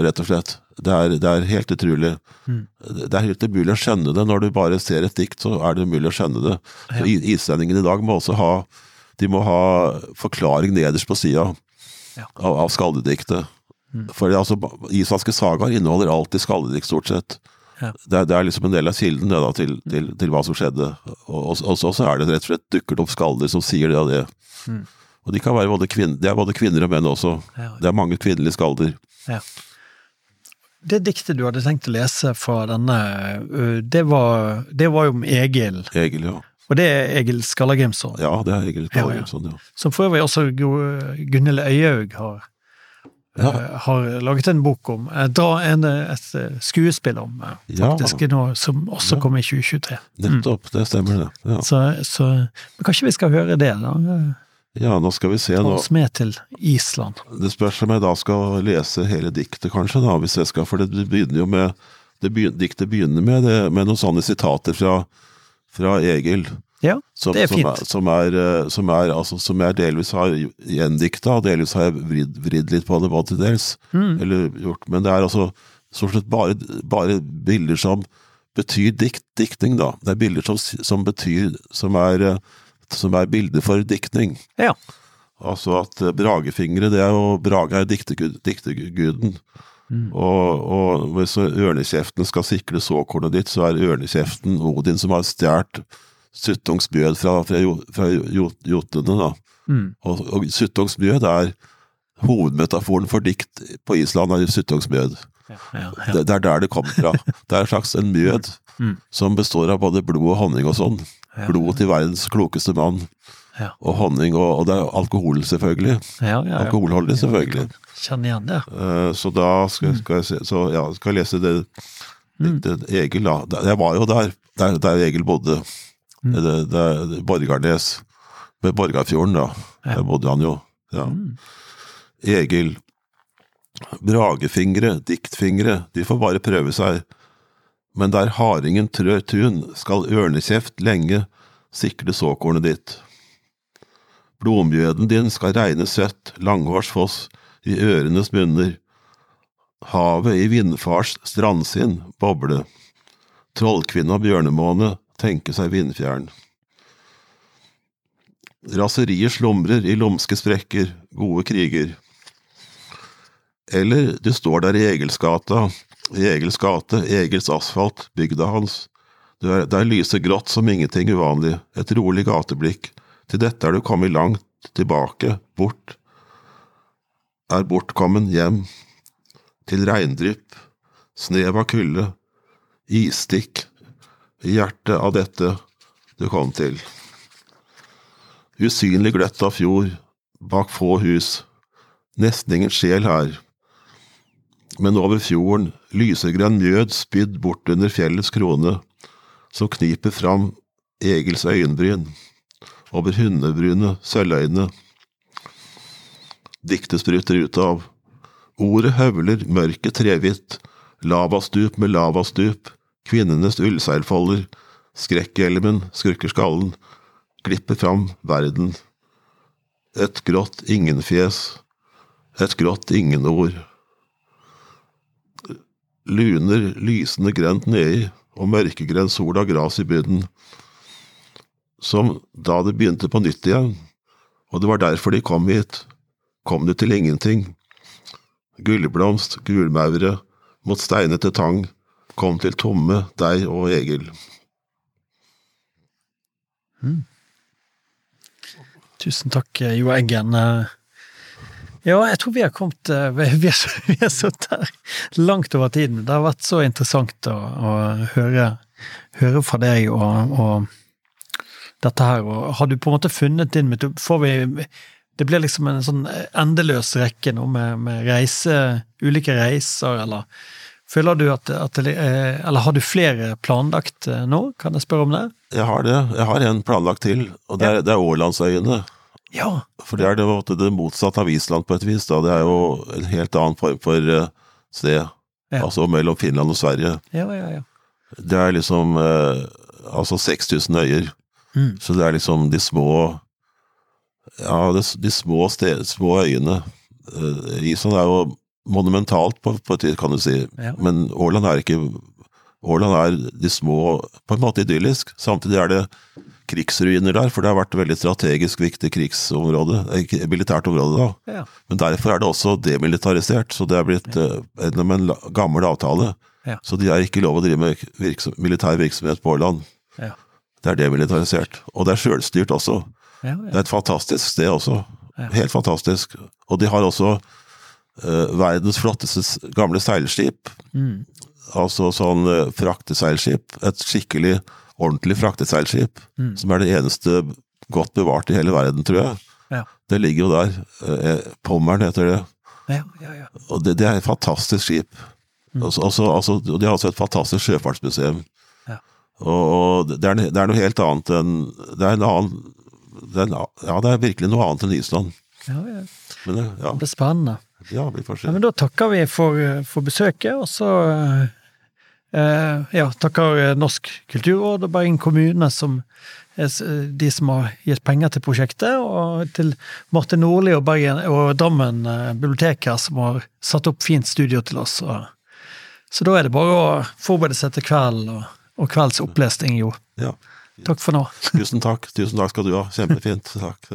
Rett og slett. Det er, det er helt utrolig. Det er helt umulig å skjønne det. Når du bare ser et dikt, så er det umulig å skjønne det. Ja. Islendingene i dag må også ha de må ha forklaring nederst på sida Ja. av, av skaldediktet. For det, er altså, islandske sagaer inneholder alltid skaldedikt, stort sett. Ja. Det, er, det er liksom en del av kilden det, da, til, til, til hva som skjedde. Og, og, så så er det rett og slett dukker opp skalder som sier det og det. Og de kan være både kvinner, det er både kvinner og menn også. Ja. Det er mange kvinnelige skalder. Ja. Det diktet du hadde tenkt å lese fra denne, det var, det var jo om Egil. Egil, ja. Og det er Egil Skallagrimson. Ja, det er Egil Ja, ja. Ja. Som for øvrig også Gu- Gunhild Øyehaug har, Ja. har laget en bok om. Da Dra en, eh, et skuespill om, eh, faktisk, nå, som også kom i 2023. Nettopp, det stemmer det. Så, så men kanskje vi skal høre det, da? Ja, nå skal vi se Ta nå. oss med til Island. Det spørs om jeg da skal lese hele diktet, kanskje, da, hvis jeg skal, for det begynner jo med det begyn- Diktet begynner med, det, med noen sånne sitater fra, fra Egil. Ja, Som, det er som fint. er, som, er, eh, som, er, altså, som jeg delvis har gjendikta, og delvis har jeg vridd, vridd litt på det, både til dels. Mm. Eller gjort, men det er altså stort sett bare, bare bilder som betyr dikt, diktning, da. Det er bilder som, som betyr Som er, eh, som er bildet for diktning. Ja. Altså at eh, Bragefingre, det er jo Brage er diktegud, dikteguden. Og, og hvis ørnekjeften skal sikre såkornet ditt, så er ørnekjeften Odin som har stjålet Suttungs bjød fra, fra, fra jotnene, da. Mm. Og, og Suttungs bjød er hovedmetaforen for dikt på Island, er Suttungs bjød. Ja, ja, ja. Det, det er der det kommer fra. Det er en slags en mjød Mm. som består av både blod og honning og sånn. Blod til verdens klokeste mann, Ja. og honning, og, og det er alkohol, selvfølgelig. Ja, ja, ja. Alkoholholdig, selvfølgelig. Kjenn igjen det. Eh, Så da skal, skal jeg se Så ja, skal jeg lese det, diktet Egil, da. Jeg var jo der, der, der Egil bodde. Det, det, det, Borgarnes. Ved Borgarfjorden, da. Der bodde han jo. Ja. Egil. Bragefingre, diktfingre, de får bare prøve seg. Men der hardingen trør tun, skal ørnekjeft lenge sikre såkornet ditt. Blomgjøden din skal regne søtt, langhårsfoss i ørenes munner. Havet i vindfars strandsinn boble. Trollkvinne og bjørnemåne tenke seg vindfjern. Raseriet slumrer i lumske sprekker, gode kriger. Eller du står der i Egilsgata, i Egils gate, Egils asfalt, bygda hans. Du er, der lyser grått som ingenting uvanlig, et rolig gateblikk. Til dette er du kommet langt tilbake, bort. Er bortkommen hjem. Til regndrypp, snev av kulde, isstikk, i hjertet av dette du kom til. Usynlig gløtt av fjord, bak få hus, nesten ingen sjel her. Men over fjorden, lysegrønn mjød spydd bort under fjellets krone, som kniper fram Egils øyenbryn, over hundebryne, sølvøyne. Diktet spruter ut av. Ordet høvler mørket trehvitt, lavastup med lavastup, kvinnenes ullseilfolder, skrekkhjelmen skurker skallen, glipper fram verden. Et grått ingenfjes, et grått ingenord. Luner lysende grønt nedi, og mørkegrønn sol av gras i bunnen. Som da det begynte på nytt igjen, og det var derfor de kom hit, kom de til ingenting. Gullblomst, gulmaure, mot steinete tang, kom til tomme deg og Egil. Tusen takk, eh, Jo Eggen. Eh, Ja, jeg tror vi har kommet eh, Vi har, sittet her langt over tiden. Det har vært så interessant å, å høre, høre fra deg og, og dette her. Og har du på en måte funnet din metode? Får vi Det blir liksom en sånn endeløs rekke nå med, med reise, ulike reiser, eller Føler du at, at er Eller har du flere planlagt eh, nå? Kan jeg spørre om det? Jeg har det. Jeg har en planlagt til, og det er, det er Ålandsøyene. Ja. For det er det, det motsatte av Island på et vis. da. Det er jo en helt annen form for uh, sted. Ja. Altså mellom Finland og Sverige. Ja, ja, ja. Det er liksom uh, altså 6000 øyer. Mm. Så det er liksom de små Ja, de, de små, sted, små øyene. Uh, Island er jo monumentalt, på, på et vis, kan du si. Ja. Men Åland er ikke Åland er de små På en måte idyllisk. Samtidig er det krigsruiner der, for det har vært veldig strategisk viktig krigsområde, eh, militært område da. Ja. Men derfor er det også demilitarisert, så det er blitt eh, gjennom en gammel avtale. Ja. Så de har ikke lov å drive med virksom, militær virksomhet på Åland. Ja. Det er demilitarisert. Og det er sjølstyrt også. Ja, Det er et fantastisk sted også. Helt fantastisk. Og de har også uh, verdens flotteste gamle seilskip. Mm. Altså sånn uh, frakteseilskip. Et skikkelig, ordentlig frakteseilskip. Mm. Som er det eneste godt bevart i hele verden, tror jeg. Ja. Det ligger jo der. Pommeren Pommern heter det. Ja, ja, ja. Og det, det er et fantastisk skip. Mm. Også, altså, altså, og de har også et fantastisk sjøfartsmuseum. Ja. Og, og det, er, det er noe helt annet enn Det er en annen det er, en, Ja, det er virkelig noe annet enn Island. ja, ja. Men ja, Det blir spennende. ja, vi får se. Ja, men da takker vi for, for besøket, og så eh, ja, takker eh, Norsk kulturråd og Bergen kommune, som er de som har gitt penger til prosjektet, og til Martin Nordli og, Bergen, og Drammen eh, bibliotek her, som har satt opp fint studio til oss. Så da er det bare å forberede seg til kvelden og, og kvelds opplesning, jo. Ja. Takk for nå. Tusen takk. Tusen takk skal du ha. Kjempefint. Takk.